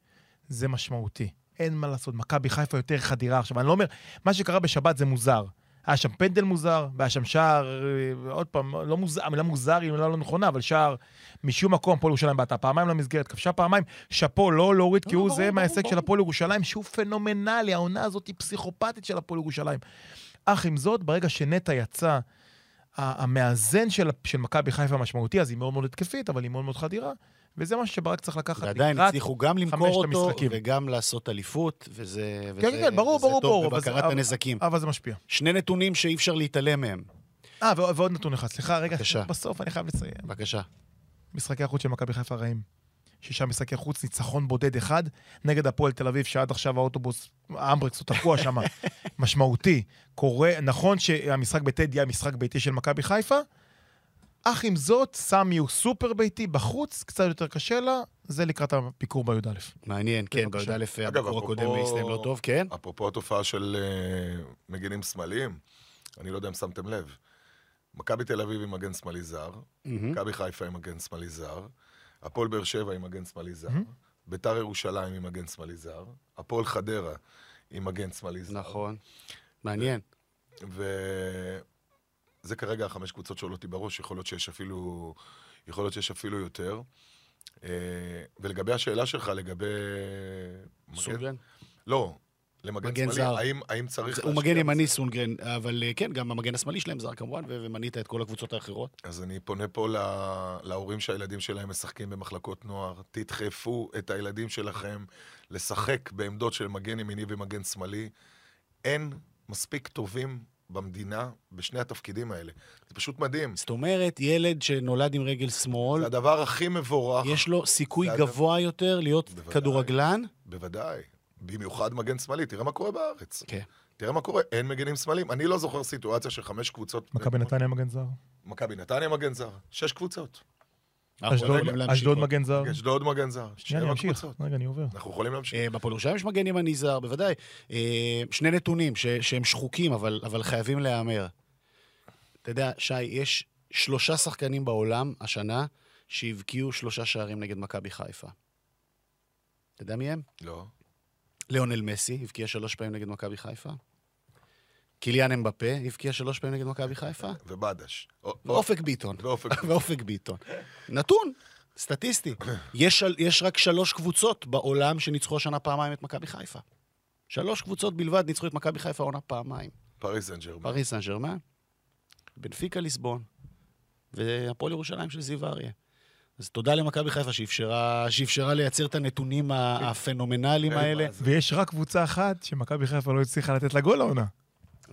זה משמעותי. אין מה לעשות, מכבי חיפה יותר חדירה עכשיו. אני לא אומר, מה שקרה בשבת זה מוזר. היה שם פנדל מוזר, והיה שם שער, אה, עוד פעם, לא מוזר, המילה מוזר היא מילה לא נכונה, אבל שער משום מקום, הפועל ירושלים בעטה פעמיים למסגרת, כבשה פעמיים, שאפו, לא להוריד, כי לא, הוא ברור, זה מההישג. של הפועל ירושלים, שהוא פנומנלי, העונה הזאת היא פסיכופתית של הפועל ירושלים. אך עם זאת, ברגע שנטע יצא, המאזן של, של מכבי חיפה משמעותי, אז היא מאוד מאוד התקפית, אבל היא מאוד מאוד חדירה, וזה משהו שברק צריך לקחת ועדיין לקראת הצליחו גם למכור חמשת אותו, המשחקים. וגם לעשות אליפות, וזה כן, וזה- כן, ברור, וזה ברור, טוב ברור, אבל בבקרת זה- הנזקים. אבל זה משפיע. שני נתונים שאי אפשר להתעלם מהם. אה, ועוד ועוד נתון אחד, סליחה, רגע, בבקשה. בסוף אני חייב לציין. בבקשה. משחקי החוץ של מכבי חיפה רעים. שישה משחקי חוץ, ניצחון בודד אחד, נגד הפועל תל אביב, שעד עכשיו האוטובוס, האמברקס הוא תקוע שם, (laughs) משמעותי. קורה, נכון שהמשחק בטדי היה משחק ביתי של מכבי חיפה, אך עם זאת, סמי הוא סופר ביתי, בחוץ קצת יותר קשה לה, זה לקראת הביקור בי"א. מעניין, כן. בי"א אגב, הביקור הקודם הסתיים לא טוב, כן? אפרופו התופעה של אה, מגינים שמאליים, אני לא יודע אם שמתם לב. מכבי תל אביב עם מגן שמאלי זר. מכבי חיפה עם מגן שמאלי זר, הפועל באר שבע עם מגן שמאלי זר, מהמם. ביתר ירושלים עם מגן שמאלי זר, הפועל חדרה עם מגן שמאלי זר. נכון. מעניין. וזה כרגע החמש קבוצות שעולות לי בראש, יכול להיות שיש אפילו, יכול להיות שיש אפילו יותר. אה, ולגבי השאלה שלך לגבי... סונגרן? לא, למגן מגן שמאלי, זר. האם, האם צריך... הוא מגן ימני? סונגרן, אבל אה, כן, גם המגן השמאלי שלהם זר כמובן, ומנית את כל הקבוצות האחרות. אז אני פונה פה לה, להורים שהילדים שלהם משחקים במחלקות נוער, תדחפו את הילדים שלכם לשחק בעמדות של מגן ימיני ומגן שמאלי. אין מספיק טובים במדינה בשני התפקידים האלה. זה פשוט מדהים. זאת אומרת, ילד שנולד עם רגל שמאל, זה הדבר הכי מבורך, יש לו סיכוי זה גבוה יותר להיות בוודאי. כדורגלן? בוודאי. במיוחד מגן שמאלי, תראה מה קורה בארץ. כן. תראה מה קורה, אין מגנים שמאליים. אני לא זוכר סיטואציה של חמש קבוצות. מכבי נתניה מגן זר. מכבי נתניה מגן זר, שש קבוצות. אשדוד-. מגן זר. אשדוד מגן זר, שנייה, אני אמשיך. רגע, אני עובר. אנחנו יכולים להמשיך. אה, בפועל ירושלים יש מגן ימני זר, בוודאי. אה, שני נתונים שהם שחוקים, אבל, אבל חייבים להיאמר. אתה יודע, שי, יש שלושה שחקנים בעולם השנה שהבקיעו שלושה שערים נגד מכבי חיפה. אתה יודע מי הם? לא. ליאונל מסי הבקיע שלוש פעמים נגד מכבי חיפה. קיליאן אמבפה הבקיע שלוש פעמים נגד מכבי חיפה. ובדש. או- ואופק (laughs) ביטון. ואופק. ביטון. נתון, סטטיסטי. יש, יש רק שלוש קבוצות בעולם שניצחו השנה פעמיים את מכבי חיפה. שלוש קבוצות בלבד ניצחו את מכבי חיפה עונה פעמיים. פריס סן ג'רמן. פריס סן ג'רמן, בנפיקה ליסבון, והפועל ירושלים של זיו אריה. אז תודה למכבי חיפה שאפשרה, שאפשרה לייצר את הנתונים ה- הפנומנליים האלה. ויש רק קבוצה אחת שמכבי חיפה לא הצליחה לתת לה גול העונה.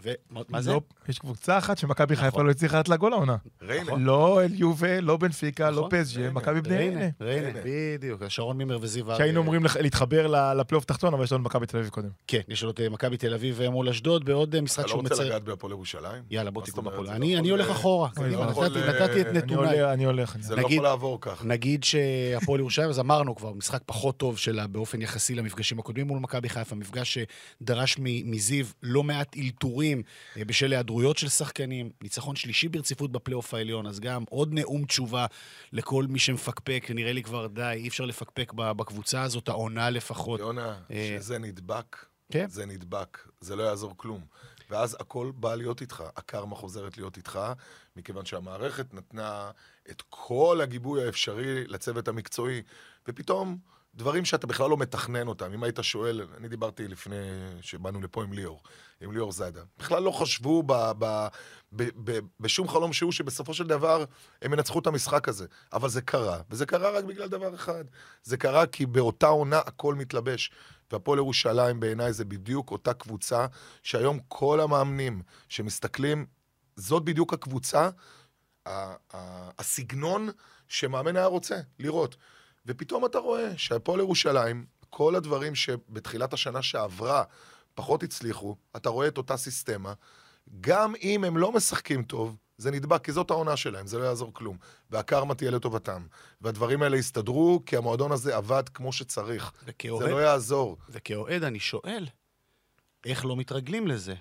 ומה זה? לא, יש קבוצה אחת שמכבי חיפה נכון. לא הצליחה לתת לה גול העונה. ריינה. לא אל יובה, לא בנפיקה, לא נכון. ריינה. מכבי בני ריינה, ריינה. בדיוק, שרון מימר וזיו אריה. שהיינו אמורים להתחבר ל- לפלייאוף תחתון, אבל יש לנו מכבי תל אביב קודם. כן, יש לנו את מכבי תל אביב מול אשדוד בעוד אה, משחק אתה לא שהוא רוצה. לגעת בהפועל ירושלים? יאללה, בוא. זה אני לא אני הולך אה, אחורה. זה לא נתתי- אה, את אני אני הולך. זה. לא יכול לעבור כך. נגיד שהפועל ירושלים, אז אמרנו כבר, משחק פחות טוב שלה באופן יחסי למפגשים הקודמים מול מכבי חיפה, מפגש שדרש מזיו לא מעט אלתורים פיטורים אה, בשל היעדרויות של שחקנים, ניצחון שלישי ברציפות בפלייאוף העליון, אז גם עוד נאום תשובה לכל מי שמפקפק, נראה לי כבר די, אי אפשר לפקפק בקבוצה הזאת, העונה לפחות. יונה, אה, שזה נדבק, כן. זה נדבק, זה לא יעזור כלום. ואז הכל בא להיות איתך, הקרמה חוזרת להיות איתך, מכיוון שהמערכת נתנה את כל הגיבוי האפשרי לצוות המקצועי, ופתאום דברים שאתה בכלל לא מתכנן אותם. אם היית שואל, אני דיברתי לפני שבאנו לפה עם ליאור, עם ליאור זאדה, בכלל לא חשבו ב, ב, ב, ב, בשום חלום שהוא שבסופו של דבר הם ינצחו את המשחק הזה. אבל זה קרה, וזה קרה רק בגלל דבר אחד. זה קרה כי באותה עונה הכל מתלבש. והפועל ירושלים בעיניי זה בדיוק אותה קבוצה שהיום כל המאמנים שמסתכלים, זאת בדיוק הקבוצה, הסגנון שמאמן היה רוצה לראות. ופתאום אתה רואה שהפועל ירושלים, כל הדברים שבתחילת השנה שעברה פחות הצליחו, אתה רואה את אותה סיסטמה, גם אם הם לא משחקים טוב, זה נדבק, כי זאת העונה שלהם, זה לא יעזור כלום. והקרמה תהיה לטובתם. והדברים האלה יסתדרו, כי המועדון הזה עבד כמו שצריך. זה וכאוהד, לא יעזור. וכאוהד אני שואל, איך לא מתרגלים לזה?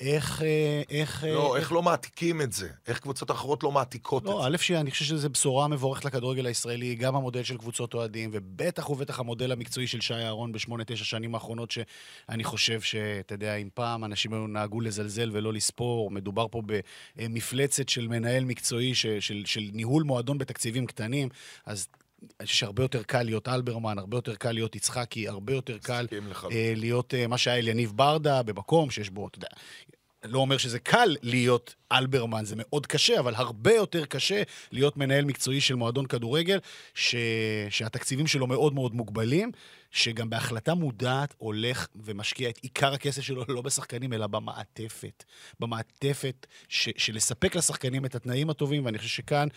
איך... אה, איך... לא, אה, איך לא מעתיקים את זה? איך קבוצות אחרות לא מעתיקות את לא, זה? א', שאני חושב שזו בשורה מבורכת לכדורגל הישראלי, גם המודל של קבוצות אוהדים, ובטח ובטח המודל המקצועי של שי אהרון בשמונה, תשע שנים האחרונות, שאני חושב שאתה יודע, אם פעם אנשים היו נהגו לזלזל ולא לספור, מדובר פה במפלצת של מנהל מקצועי, ש, של, של ניהול מועדון בתקציבים קטנים, אז... שהרבה יותר קל להיות אלברמן, הרבה יותר קל להיות יצחקי, הרבה יותר קל. אה, להיות אה, מה שהיה אליניב ברדה, במקום שיש בו, אתה יודע, לא אומר שזה קל להיות אלברמן, זה מאוד קשה, אבל הרבה יותר קשה להיות מנהל מקצועי של מועדון כדורגל, ש... שהתקציבים שלו מאוד מאוד מוגבלים, שגם בהחלטה מודעת הולך ומשקיע את עיקר הכסף שלו לא בשחקנים, אלא במעטפת. במעטפת ש... של לספק לשחקנים את התנאים הטובים, ואני חושב שכאן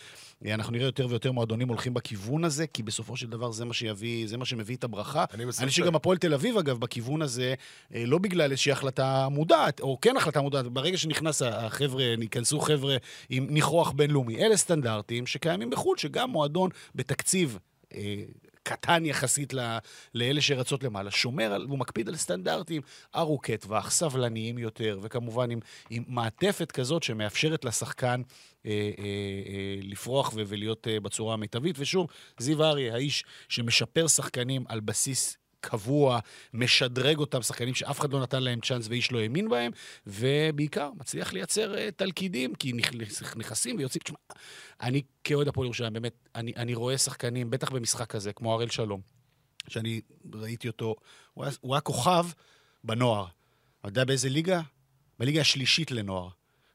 אה, אנחנו נראה יותר ויותר מועדונים הולכים בכיוון הזה, כי בסופו של דבר זה מה שיביא, זה מה שמביא את הברכה. אני חושב שגם הפועל תל אביב, אגב, בכיוון הזה, אה, לא בגלל איזושהי החלטה מודעת, או כן החלטה מודעת, ברגע שנכנס החבר'ה, ייכנסו חבר'ה עם ניחוח בינלאומי. אלה סטנדרטים שקיימים בחו"ל, שגם מועדון בתקציב... אה, קטן יחסית ל- לאלה שרצות למעלה, שומר על, הוא מקפיד על סטנדרטים ארוכי טווח, סבלניים יותר, וכמובן עם, עם מעטפת כזאת שמאפשרת לשחקן אה, אה, אה, לפרוח ו- ולהיות אה, בצורה המיטבית. ושוב, זיו אריה, האיש שמשפר שחקנים על בסיס קבוע, משדרג אותם, שחקנים שאף אחד לא נתן להם צ'אנס ואיש לא האמין בהם, ובעיקר מצליח לייצר uh, תלכידים, כי נכ- נכנסים ויוצאים. תשמע, אני כאוהד הפועל ירושלים, באמת, אני, אני רואה שחקנים, בטח במשחק כזה, כמו הראל שלום, שאני ראיתי אותו, הוא היה, הוא היה כוכב בנוער. אתה יודע באיזה ליגה? בליגה השלישית לנוער.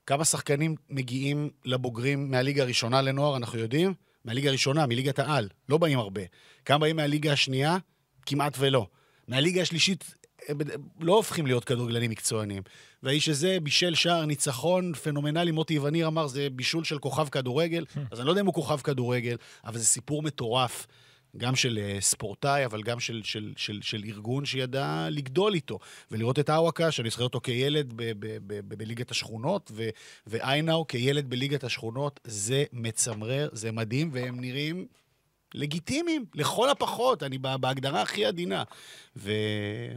כמה שחקנים מגיעים לבוגרים מהליגה הראשונה לנוער, אנחנו יודעים? מהליגה הראשונה, מליגת העל. לא באים הרבה. כמה באים מהליגה השנייה? כמעט ולא. מהליגה השלישית הם בד- לא הופכים להיות כדורגלנים מקצוענים. והאיש הזה בישל שער ניצחון פנומנלי, מוטי וניר אמר, זה בישול של כוכב כדורגל. אז אני לא יודע אם הוא כוכב כדורגל, אבל זה סיפור מטורף. גם של uh, ספורטאי, אבל גם של, של, של, של ארגון שידע לגדול איתו. ולראות את אוואקה, שאני זוכר אותו כילד בליגת השכונות, ואיינאו כילד בליגת השכונות, זה מצמרר, זה מדהים, והם נראים לגיטימיים, לכל הפחות, אני בה- בהגדרה הכי עדינה. ו...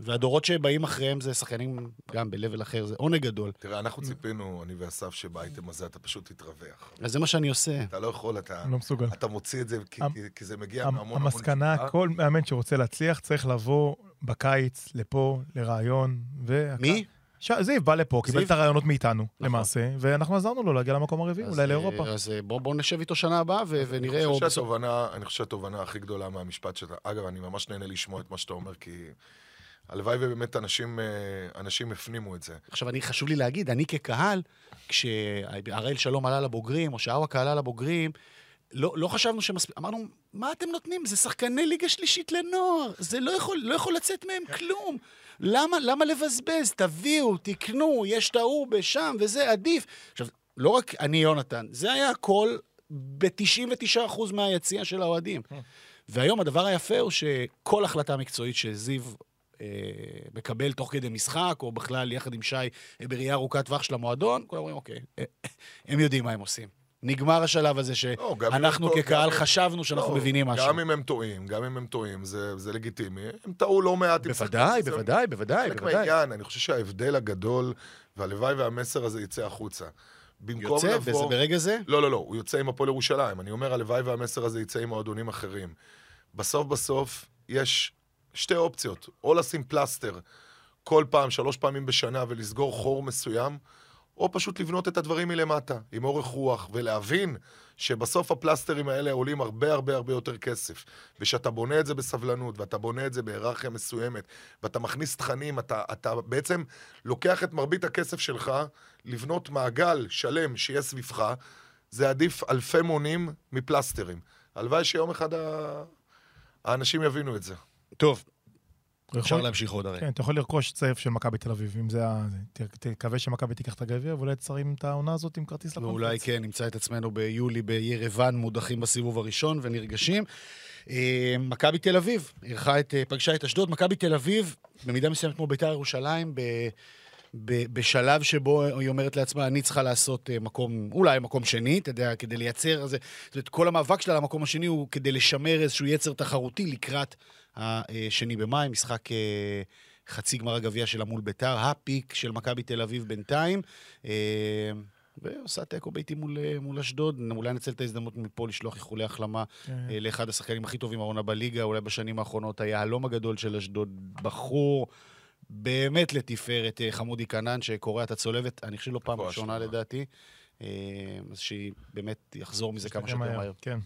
והדורות שבאים אחריהם זה שחקנים גם ב-level אחר, זה עונג גדול. תראה, אנחנו ציפינו, אני ואסף, שבאייטם הזה אתה פשוט תתרווח. אז זה מה שאני עושה. אתה לא יכול, אתה... לא מסוגל. אתה מוציא את זה כי- המ- כי- זה מגיע המ- מהמון המון... המסקנה. כל מאמן שרוצה להצליח צריך לבוא בקיץ לפה, לראיון, ו... מי? ש- זיו בא לפה, קיבל? את הרעיונות מאיתנו, נכון. למעשה, ואנחנו עזרנו לו להגיע למקום הרביעי, אולי לאירופה. אה, אז אה, בוא, בוא נשב איתו שנה הבאה ו- ונראה, אני חושב. שהתובנה, אני חושב שהתובנה הכי גדולה מהמשפט שאתה... אגב, אני ממש נהנה לשמוע את מה שאתה אומר, כי הלוואי ובאמת אנשים, אה, אנשים הפנימו את זה. עכשיו, אני, חשוב לי להגיד, אני כקהל, כשהראל שלום עלה לבוגרים, או שאוואקה עלה לבוגרים, לא, לא חשבנו שמספיק, אמרנו, מה אתם נותנים? זה שחקני ליגה שלישית לנוער, זה לא יכול, לא יכול לצאת מהם כלום. למה, למה לבזבז? תביאו, תקנו, יש את ההוא בשם, וזה עדיף. עכשיו, לא רק אני, יונתן, זה היה הכל ב-99% מהיציע של האוהדים. והיום הדבר היפה הוא שכל החלטה מקצועית שזיו אה, מקבל תוך כדי משחק, או בכלל יחד עם שי אה, בראייה ארוכת טווח של המועדון, כולם אומרים, אוקיי, אה, הם יודעים מה הם עושים. נגמר השלב הזה לא, שאנחנו טועים, כקהל אם- חשבנו שאנחנו לא, מבינים משהו. גם אם הם טועים, גם אם הם טועים, זה, זה לגיטימי. הם טעו לא מעט. בוודאי, בוודאי, בוודאי, חלק. מהעניין, אני חושב שההבדל הגדול, והלוואי והמסר הזה יצא החוצה. במקום יוצא לבוא... בזה- ברגע זה? לא, לא, לא, הוא יוצא עם הפועל ירושלים. אני אומר, הלוואי והמסר הזה יצא עם מועדונים אחרים. בסוף בסוף, יש שתי אופציות. או לשים פלסטר כל פעם, שלוש פעמים בשנה, ולסגור חור מסוים, או פשוט לבנות את הדברים מלמטה, עם אורך רוח, ולהבין שבסוף הפלסטרים האלה עולים הרבה הרבה הרבה יותר כסף. ושאתה בונה את זה בסבלנות, ואתה בונה את זה בהיררכיה מסוימת, ואתה מכניס תכנים, אתה, אתה בעצם לוקח את מרבית הכסף שלך, לבנות מעגל שלם שיהיה סביבך, זה עדיף אלפי מונים מפלסטרים. הלוואי שיום אחד ה... האנשים יבינו את זה. טוב, אפשר יכול- להמשיך עוד הרי. כן, אתה יכול לרכוש צעף של מכבי תל אביב, אם זה ה... תקווה שמכבי תיקח את הגביע, ואולי תשרים את העונה הזאת עם כרטיס לקונפרנס. ואולי כן, נמצא את עצמנו ביולי בירוון, מודחים בסיבוב הראשון ונרגשים. אה, מכבי תל אביב, אירחה את, אה, פגשה את אשדוד. מכבי תל אביב, במידה מסוימת כמו בית"ר ירושלים, ב, ב, בשלב שבו היא אומרת לעצמה, אני צריכה לעשות אה, מקום, אולי מקום שני, אתה יודע, כדי לייצר איזה... זאת אומרת, כל המאבק שלה למקום השני הוא כדי לשמר איזשהו יצר תחרותי לקראת השני במאי, משחק... אה, חצי גמר הגביע שלה מול ביתר, הפיק של מכבי תל אביב בינתיים. אה, ועושה תיקו ביתי מול, אה, מול אשדוד. אולי ננצל את ההזדמנות מפה לשלוח איחולי החלמה כן. לאחד השחקנים הכי טובים העונה בליגה, אולי בשנים האחרונות היהלום הגדול של אשדוד, בחור באמת לתפארת, חמודי כנען, שקורע את הצולבת, אני חושב לא פעם ראשונה. לדעתי. אה, אז שהיא באמת יחזור מזה כמה שיותר מהר. כן.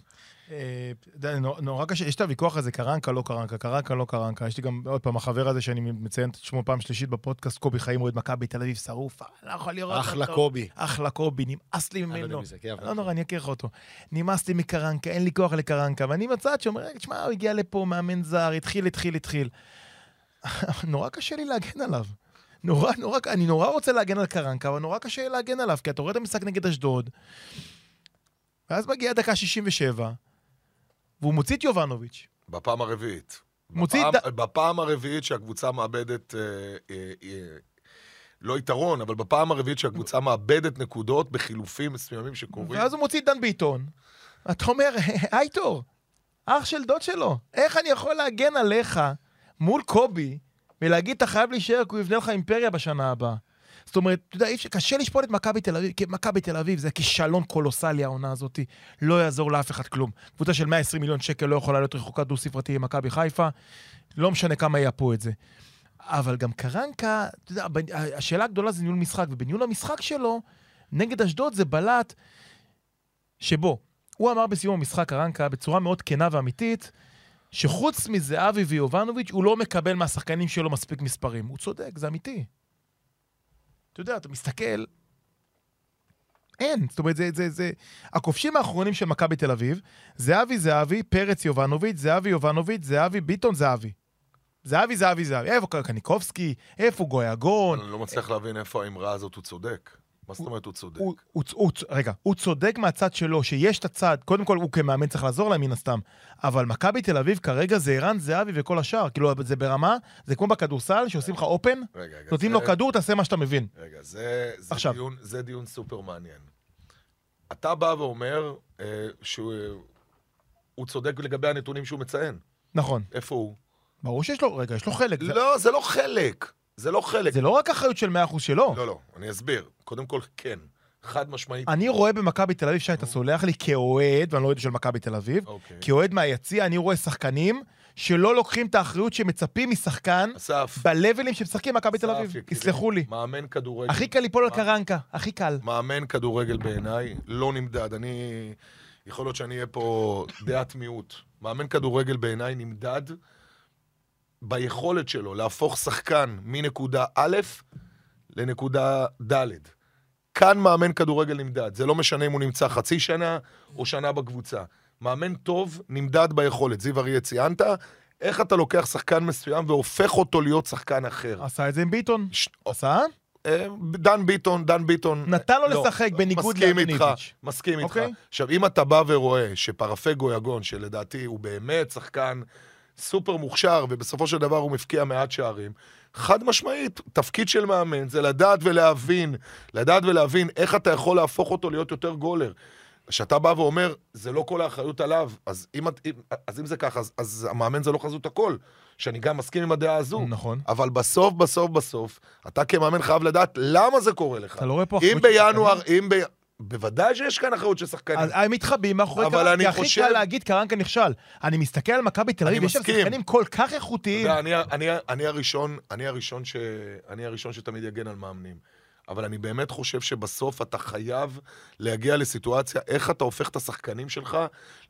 אה, נור- נורא קשה, יש את הוויכוח הזה, קרנקה, לא קרנקה, קרנקה, לא קרנקה. יש לי גם, עוד פעם, החבר הזה שאני מציין את שמו פעם שלישית בפודקאסט, קובי חיים, אוהד מכבי תל אביב, שרוף, אה, לא יכול לראות אותו. אחלה קובי. אחלה קובי, נמאס לי לא ממנו. זה, כן, לא נורא, אני אכיר אותו. נמאס לי מקרנקה, אין לי כוח לקרנקה. ואני בצד שאומר, תשמע, הוא הגיע לפה, מאמן זר, התחיל, התחיל, התחיל. (laughs) נורא קשה לי להגן עליו. נורא, נורא, אני נורא רוצה להגן על קרנקה, אבל נורא קשה להגן עליו, כי אתה רואה את המשחק נגד אשדוד, ואז מגיעה דקה 67, והוא מוציא את יובנוביץ'. בפעם הרביעית. מוציא בפעם, את... בפעם הרביעית שהקבוצה מאבדת, אה, אה, אה, לא יתרון, אבל בפעם הרביעית שהקבוצה מאבדת נקודות בחילופים מסוימים שקורים. ואז הוא מוציא את דן ביטון. אתה אומר, הייטור, אח של דוד שלו, איך אני יכול להגן עליך מול קובי ולהגיד, אתה חייב להישאר כי הוא יבנה לך אימפריה בשנה הבאה? זאת אומרת, אתה יודע, קשה לשפוט את מכבי תל אביב, כי מכבי תל אביב זה כישלון קולוסלי העונה הזאת, לא יעזור לאף אחד כלום. קבוצה של 120 מיליון שקל לא יכולה להיות רחוקה דו-ספרתי עם מכבי חיפה, לא משנה כמה יאפו את זה. אבל גם קרנקה, אתה יודע, השאלה הגדולה זה ניהול משחק, ובניהול המשחק שלו, נגד אשדוד זה בלט שבו הוא אמר בסיום המשחק, קרנקה, בצורה מאוד כנה ואמיתית, שחוץ מזהבי ויובנוביץ', הוא לא מקבל מהשחקנים שלו מספיק מספרים. הוא צודק, זה אמיתי. אתה יודע, אתה מסתכל, אין. זאת אומרת, זה, זה, זה... הכובשים האחרונים של מכבי תל אביב, זהבי, זהבי, פרץ, יובנוביץ', זהבי, יובנוביץ', זהבי, ביטון, זהבי. זהבי, זהבי, זהבי. איפה קניקובסקי? איפה גויגון? אני לא מצליח להבין איפה האמרה הזאת הוא צודק. מה זאת אומרת הוא צודק? הוא, הוא, הוא, רגע, הוא צודק מהצד שלו, שיש את הצד, קודם כל הוא כמאמן צריך לעזור להם מן הסתם, אבל מכבי תל אביב כרגע זה ערן זהבי וכל השאר, כאילו זה ברמה, זה כמו בכדורסל שעושים לך אופן. נותנים זה- לו כדור, תעשה מה שאתה מבין. רגע, זה, זה, עכשיו. דיון, זה דיון סופר מעניין. אתה בא ואומר אה, שהוא הוא צודק לגבי הנתונים שהוא מציין. נכון. איפה הוא? ברור שיש לו, רגע, יש לו חלק. זה, לא, זה לא חלק. זה לא חלק. זה לא רק אחריות של 100% שלו. לא, לא, אני אסביר. קודם כל, כן. חד משמעית. אני רואה במכבי תל אביב, שי, אתה סולח לי, כאוהד, ואני לא אוהד של מכבי תל אביב, אוקיי. כאוהד מהיציע, אני רואה שחקנים שלא לוקחים את האחריות שמצפים משחקן אסף. בלבלים שמשחקים במכבי תל אביב. יסלחו לי. מאמן כדורגל. הכי קל ליפול על קרנקה, הכי קל. מאמן כדורגל בעיניי לא נמדד. אני... יכול להיות שאני אהיה פה דעת מיעוט. מאמן כדורגל בעיניי נמדד ביכולת שלו להפוך שחקן מנקודה א' לנקודה ד'. כאן מאמן כדורגל נמדד. זה לא משנה אם הוא נמצא חצי שנה או שנה בקבוצה. מאמן טוב נמדד ביכולת. זיו אריה ציינת, איך אתה לוקח שחקן מסוים והופך אותו להיות שחקן אחר. עשה את זה עם ביטון. ש- עשה? אה, דן ביטון, דן ביטון... נתן לו לא, לשחק בניגוד מסכים איתך. מסכים איתך. אוקיי. עכשיו, אם אתה בא ורואה שפרפגו יגון, שלדעתי הוא באמת שחקן סופר מוכשר, ובסופו של דבר הוא מפקיע מעט שערים, חד משמעית, תפקיד של מאמן זה לדעת ולהבין, לדעת ולהבין איך אתה יכול להפוך אותו להיות יותר גולר. כשאתה בא ואומר, זה לא כל האחריות עליו, אז אם, את- אם, אז אם זה ככה, אז, אז המאמן זה לא חזות הכל. שאני גם מסכים עם הדעה הזו. נכון. אבל בסוף, בסוף, בסוף, אתה כמאמן חייב לדעת למה זה קורה לך. אתה לא רואה פה אם אחריות של בינואר, אם ב... בוודאי שיש כאן אחריות של שחקנים. אז הם מתחבאים מאחורי אבל קרנקה, אני כי הכי חושב- קל להגיד קרנקה נכשל. אני מסתכל על מכבי תל אביב, יש שם. שחקנים כל כך איכותיים. יודע, אני, אני, אני, הראשון, אני, הראשון ש, אני הראשון שתמיד יגן על מאמנים. אבל אני באמת חושב שבסוף אתה חייב להגיע לסיטואציה איך אתה הופך את השחקנים שלך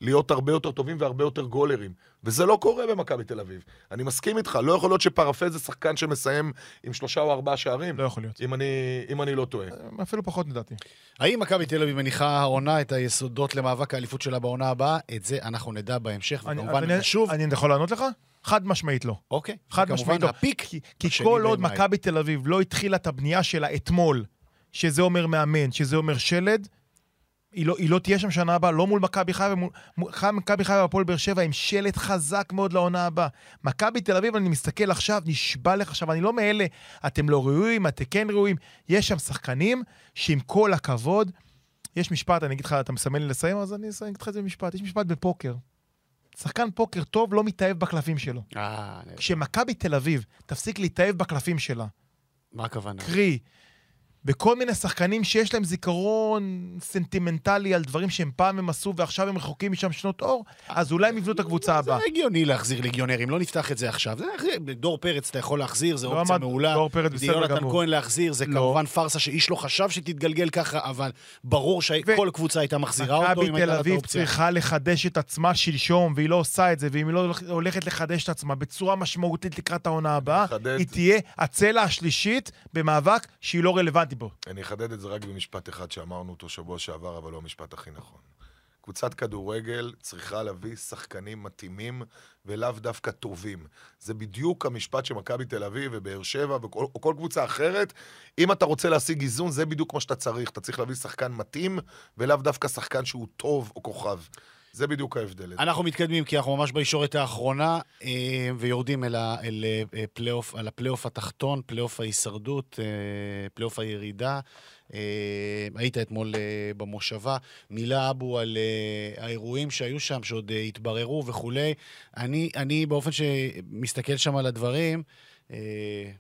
להיות הרבה יותר טובים והרבה יותר גולרים. וזה לא קורה במכבי תל אביב. אני מסכים איתך, לא יכול להיות שפרפה זה שחקן שמסיים עם שלושה או ארבעה שערים. לא יכול להיות. אם אני, אם אני לא טועה. אפילו פחות לדעתי. האם מכבי תל אביב מניחה העונה את היסודות למאבק האליפות שלה בעונה הבאה? את זה אנחנו נדע בהמשך, אני- וכמובן נשוב. אני יכול לענות לך? חד משמעית לא. אוקיי. חד משמעית לא. הפיק. כי, כי כל עוד. מכבי תל אביב לא התחילה את הבנייה שלה אתמול, שזה אומר מאמן, שזה אומר שלד, היא לא, היא לא תהיה שם שנה הבאה, לא מול מכבי חיפה, מול מכבי חיפה והפועל באר שבע עם שלד חזק מאוד לעונה הבאה. מכבי תל אביב, אני מסתכל עכשיו, נשבע לך עכשיו, אני לא מאלה, אתם לא ראויים, אתם כן ראויים. יש שם שחקנים שעם כל הכבוד, יש משפט, אני אגיד לך, אתה מסמן לי לסיים, אז אני אגיד לך את זה במשפט. יש משפט בפוקר. שחקן פוקר טוב לא מתאהב בקלפים שלו. אה, כשמכבי תל אביב תפסיק להתאהב בקלפים שלה, מה הכוונה? קרי, בכל מיני שחקנים שיש להם זיכרון סנטימנטלי על דברים שהם פעם הם עשו ועכשיו הם רחוקים משם שנות אור, אז אולי הם יבנו את הקבוצה זה הבאה. הגיוני להחזיר ליגיונרים, לא נפתח את זה עכשיו. זה, דור פרץ אתה יכול להחזיר, זה לא אופציה מעולה. דור פרץ בסדר יונתן גמור. כהן להחזיר, זה לא. כמובן פארסה שאיש לא חשב שתתגלגל ככה, אבל ברור שכל קבוצה הייתה מחזירה אותו מכבי אם הייתה תל לה את אביב האופציה. צריכה לחדש את עצמה שלשום, והיא לא עושה את זה, ואם היא לא הולכת לחדש את עצמה בצורה משמעותית לקראת העונה הבאה. היא תהיה הצלע השלישית במאבק שהיא לא רלוונטית בו. אני אחדד את זה רק במשפט אחד שאמרנו אותו שבוע שעבר, אבל לא המשפט הכי נכון. קבוצת כדורגל צריכה להביא שחקנים מתאימים ולאו דווקא טובים. זה בדיוק המשפט שמכבי תל אביב ובאר שבע וכל, או כל קבוצה אחרת, אם אתה רוצה להשיג איזון, זה בדיוק מה שאתה צריך. אתה צריך להביא שחקן מתאים ולאו דווקא שחקן שהוא טוב או כוכב. זה בדיוק ההבדל. אנחנו מתקדמים כי אנחנו ממש בישורת האחרונה אה, ויורדים אל, ה, אה, על הפלייאוף התחתון, פלייאוף ההישרדות, אה, פלייאוף הירידה. היית אתמול במושבה. מילה אבו על האירועים שהיו שם, שעוד התבררו וכולי. אני, אני באופן שמסתכל שם על הדברים,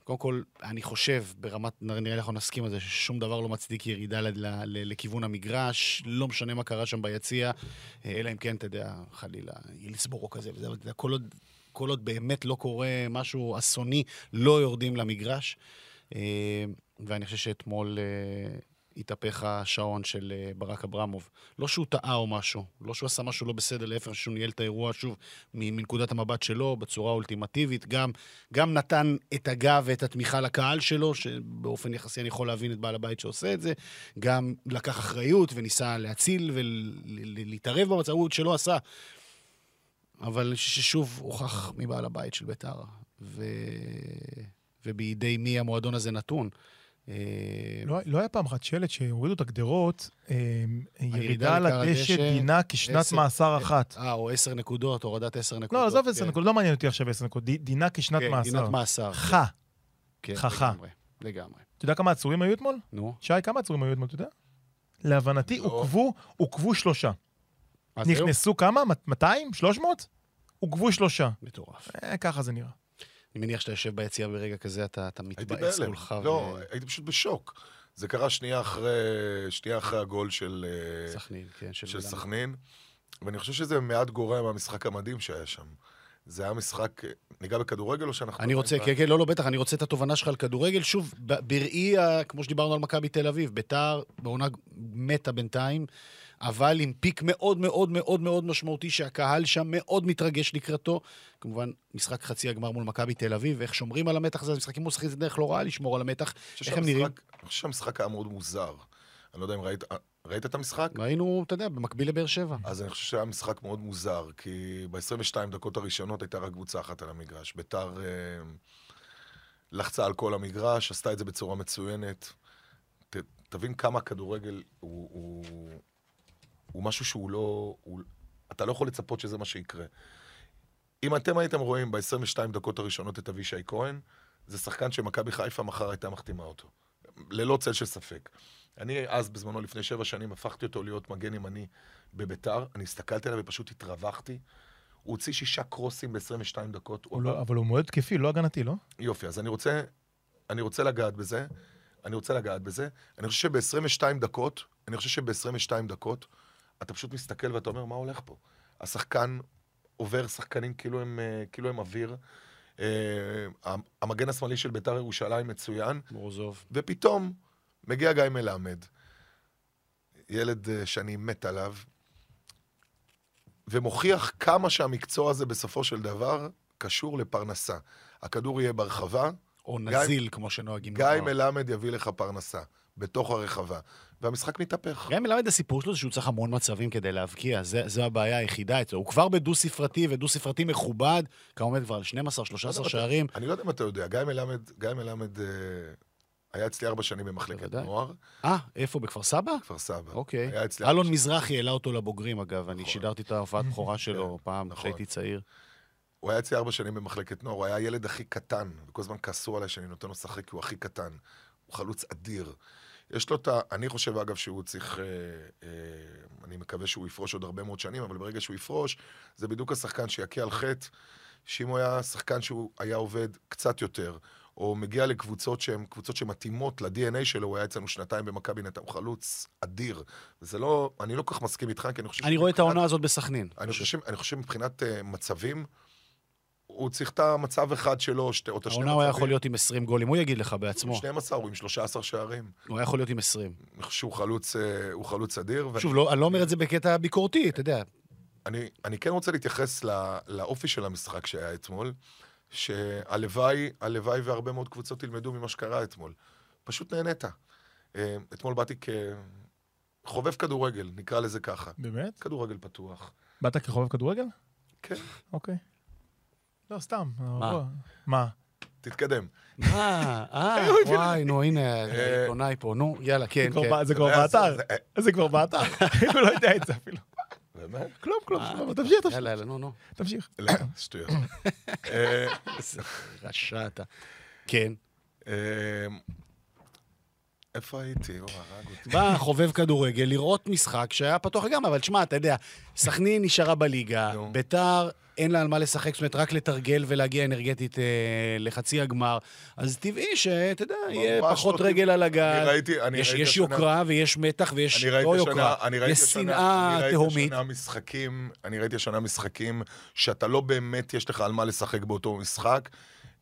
קודם כל, אני חושב, ברמת, נראה לי אנחנו נסכים על זה, ששום דבר לא מצדיק ירידה לכיוון המגרש, לא משנה מה קרה שם ביציע, אה, אלא אם כן, אתה יודע, חלילה, הילסבורו או כזה, וזה, אתה יודע, כל עוד, באמת לא קורה משהו אסוני, לא יורדים למגרש. אה, ואני חושב שאתמול אה, התהפך השעון של אה, ברק אברמוב. לא שהוא טעה או משהו, לא שהוא עשה משהו לא בסדר, להפך, שהוא ניהל את האירוע שוב מנקודת המבט שלו, בצורה אולטימטיבית. גם, גם נתן את הגב ואת התמיכה לקהל שלו, שבאופן יחסי אני יכול להבין את בעל הבית שעושה את זה. גם לקח אחריות וניסה להציל ולהתערב במצבות שלא עשה. אבל ששוב הוכח מבעל הבית של בית"ר, ו... ובידי מי המועדון הזה נתון. אה, לא, לא היה פעם אחת שלט שהורידו את הגדרות, אה, ירידה על הדשא דינה כשנת מאסר אחת. אה, או עשר נקודות, הורדת עשר נקודות. לא, עזוב עשר כן. נקודות, לא מעניין אותי עכשיו עשר נקודות, די- דינה כשנת כן, מאסר. דינת מאסר. חה. כן, חכה. לגמרי, לגמרי. אתה יודע כמה עצורים היו אתמול? נו. שי, כמה עצורים היו אתמול, אתה יודע? להבנתי, לא. עוכבו, עוכבו שלושה. נכנסו כמה? 200? 300? עוכבו שלושה. מטורף. אה, ככה זה נראה. אני מניח שאתה יושב ביציע ברגע כזה, אתה אתה מתבאס. כולך. לא, ו- הייתי פשוט בשוק. זה קרה שנייה אחרי, שנייה אחרי הגול של... אה, סכנין, כן, של של. סכנין, ואני חושב שזה מעט גורע מהמשחק המדהים שהיה שם. זה היה משחק, ניגע בכדורגל או שאנחנו... אני רוצה, כן, כן, לא, לא, בטח, אני רוצה את התובנה שלך על כדורגל. שוב, בראי, כמו שדיברנו על מכבי תל אביב, ביתר בעונה מתה בינתיים, אבל עם פיק מאוד מאוד מאוד מאוד משמעותי, שהקהל שם מאוד מתרגש לקראתו. כמובן, משחק חצי הגמר מול מכבי תל אביב, ואיך שומרים על המתח הזה, משחקים מול שחקנים זה דרך לא רעה לשמור על המתח. איך הם נראים? אני חושב שהמשחק היה מאוד מוזר. אני לא יודע אם ראית... ראית את המשחק? ראינו, אתה יודע, במקביל לבאר שבע. אז אני חושב שהיה משחק מאוד מוזר, כי ב-22 דקות הראשונות הייתה רק קבוצה אחת על המגרש. ביתר אה, לחצה על כל המגרש, עשתה את זה בצורה מצוינת. ת, תבין כמה הכדורגל הוא, הוא, הוא משהו שהוא לא... הוא, אתה לא יכול לצפות שזה מה שיקרה. אם אתם הייתם רואים ב-22 דקות הראשונות את אבישי כהן, זה שחקן שמכבי חיפה מחר הייתה מחתימה אותו. ללא צל של ספק. אני אז, בזמנו, לפני שבע שנים, הפכתי אותו להיות מגן ימני בביתר. אני הסתכלתי עליו ופשוט התרווחתי. הוא הוציא שישה קרוסים ב-22 דקות. הוא לא- אבל הוא מאוד תקפי, לא הגנתי, לא? יופי, אז אני רוצה, אני רוצה לגעת בזה. אני רוצה לגעת בזה. אני חושב שב-22 דקות, אני חושב שב-22 דקות, אתה פשוט מסתכל ואתה אומר, מה הולך פה? השחקן עובר שחקנים כאילו הם, אה, כאילו הם אוויר. אה, המגן השמאלי של בית"ר ירושלים מצוין, מורזוב. ופתאום מגיע גיא מלמד, ילד אה, שאני מת עליו, ומוכיח כמה שהמקצוע הזה בסופו של דבר קשור לפרנסה. הכדור יהיה ברחבה, או גיא- נזיל, כמו שנוהגים גיא. מלמד יביא לך פרנסה, בתוך הרחבה. והמשחק מתהפך. גיא מלמד, הסיפור שלו זה שהוא צריך המון מצבים כדי להבקיע, זה- זו הבעיה היחידה אצלו. הוא כבר בדו-ספרתי, ודו-ספרתי מכובד, כמה עומד כבר על 12-13 אתה- שערים. אני לא יודע אם אתה יודע, גיא מלמד, גיא מלמד אה, היה אצלי ארבע שנים במחלקת. נוער, אה, איפה? בכפר סבא? כפר סבא. אוקיי. היה אצלי אלון. מזרחי העלה אותו לבוגרים, אגב. אני נכון. שידרתי את ההופעת (laughs) בכורה שלו פעם, נכון. כשהייתי צעיר. הוא היה אצלי ארבע שנים במחלקת נוער, הוא היה הילד הכי קטן, וכל הזמן כעסו עליי שאני נותן לו לשחק כי הוא הכי קטן. הוא חלוץ אדיר. יש לו את ה... אני חושב, אגב, שהוא צריך... אה, אה, אני מקווה שהוא יפרוש עוד הרבה מאוד שנים, אבל ברגע שהוא יפרוש, זה בדיוק השחקן שיכה על חטא, שאם הוא היה שחקן שהוא היה עובד קצת יותר, או מגיע לקבוצות שהן קבוצות שמתאימות ל-DNA שלו, הוא היה אצלנו שנתיים במכבי נתן, הוא חלוץ אדיר. וזה לא... אני לא כל כך מסכים איתך, כי אני חושב... אני רואה את שמבחינת- העונה הזאת בסכנין. אני חושב, אני חושב מבחינת uh, מצבים, הוא צריך את המצב אחד שלו, או שתי, או את השני העונה הוא היה מצבים. יכול להיות עם 20 גולים, הוא יגיד לך בעצמו. עם 12, הוא עם 13 שערים. הוא היה יכול להיות עם 20. אני חושב שהוא חלוץ, אה, הוא חלוץ אדיר. שוב, לא- אני לא אומר את זה בקטע ביקורתי, אתה יודע. אני, אני כן רוצה להתייחס לא, לאופי של המשחק שהיה אתמול, שהלוואי, הלוואי והרבה מאוד קבוצות ילמדו ממה שקרה אתמול. פשוט נהנית. אה, אתמול באתי כחובב כדורגל, נקרא לזה ככה. באמת? כדורגל פתוח. באת כחובב כדורגל? כן. אוקיי. לא, סתם. מה? מה? תתקדם. אה, אה, (laughs) וואי, נו, הנה, אה, העיתונאי פה, נו, יאללה, כן, כן. בא- זה כבר באתר. זה- כבר באתר. (laughs) הוא לא יודע את זה אפילו. באמת? כלום, כלום. אה, סבבה, תמשיך, תמשיך. יאללה, יאללה, נו, נו. תמשיך. (coughs) לא, שטויות. (coughs) אה, (laughs) רשע אתה. כן. איפה הייתי? הוא הרג אותי. בא חובב כדורגל לראות משחק שהיה פתוח לגמרי, אבל תשמע, אתה יודע, סכנין נשארה בליגה. ביתר אין לה על מה לשחק, זאת אומרת, רק לתרגל ולהגיע אנרגטית אה, לחצי הגמר, אז טבעי שאתה יודע, יהיה פחות לא רגל על אני הגל. ראיתי, אני יש, ראיתי יש השנה- יוקרה ויש מתח ויש אני לא יוקרה, אני ראיתי יש שנאה אני תהומית. אני ראיתי השנה משחקים שאתה לא באמת יש לך על מה לשחק באותו משחק.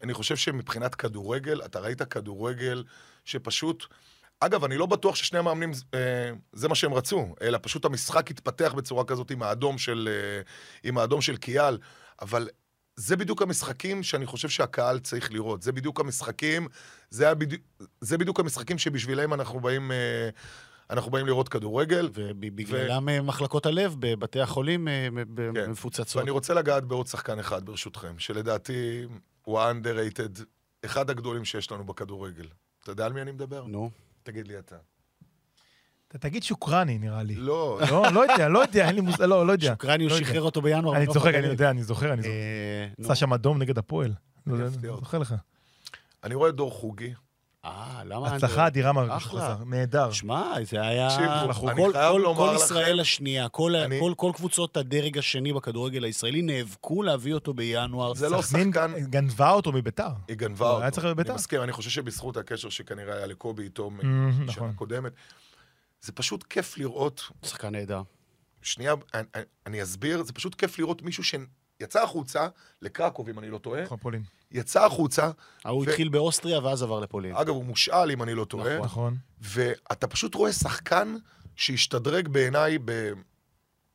אני חושב שמבחינת כדורגל, אתה ראית כדורגל שפשוט... אגב, אני לא בטוח ששני המאמנים, אה, זה מה שהם רצו, אלא פשוט המשחק התפתח בצורה כזאת עם האדום של, אה, עם האדום של קיאל, אבל זה בדיוק המשחקים שאני חושב שהקהל צריך לראות. זה בדיוק המשחקים, זה, בדיוק, זה בדיוק המשחקים שבשבילם אנחנו באים, אה, אנחנו באים לראות כדורגל. ובגללם אה, מחלקות הלב בבתי החולים אה, כן. מפוצצות. ואני רוצה לגעת בעוד שחקן אחד, ברשותכם, שלדעתי הוא ה-underrated, אחד הגדולים שיש לנו בכדורגל. אתה יודע על מי אני מדבר? נו. תגיד לי אתה. אתה תגיד שוקרני, נראה לי. לא, לא, לא יודע, לא יודע, אין לי מושג, לא, לא יודע. שקרני, הוא לא. שחרר אותו בינואר. אני צוחק, אני הגליל. יודע, אני זוכר, אני זוכר. אה. עשה שם אדום נגד הפועל. לא אני. זוכר לך. אני רואה את דור חוגי. אה, למה... הצלחה אדירה מהרגע שהוא אחלה. חזר. נהדר. שמע, זה היה... תקשיבו, כל- אני כל- חייב כל- לומר כל לכם- ישראל השנייה, כל ה- אני- כל- כל קבוצות הדרג השני בכדורגל הישראלי נאבקו להביא אותו בינואר. זה לא שחקן, גנבה אותו מביתר. היא גנבה אותו. היה צריך להיות בביתר. אני מסכים, אני חושב שבזכות הקשר שכנראה היה לקובי איתו משנה נכון. קודמת, זה פשוט כיף לראות שחקן נהדר. שנייה, אני אסביר, זה פשוט כיף לראות מישהו שיצא החוצה, לקרקוב, אם אני לא טועה, נכון, פולין. יצא החוצה, ההוא ו- התחיל באוסטריה ואז עבר לפולין. אגב, הוא מושאל, אם אני לא טועה, נכון. ואתה פשוט רואה שחקן שהשתדרג בעיניי ב...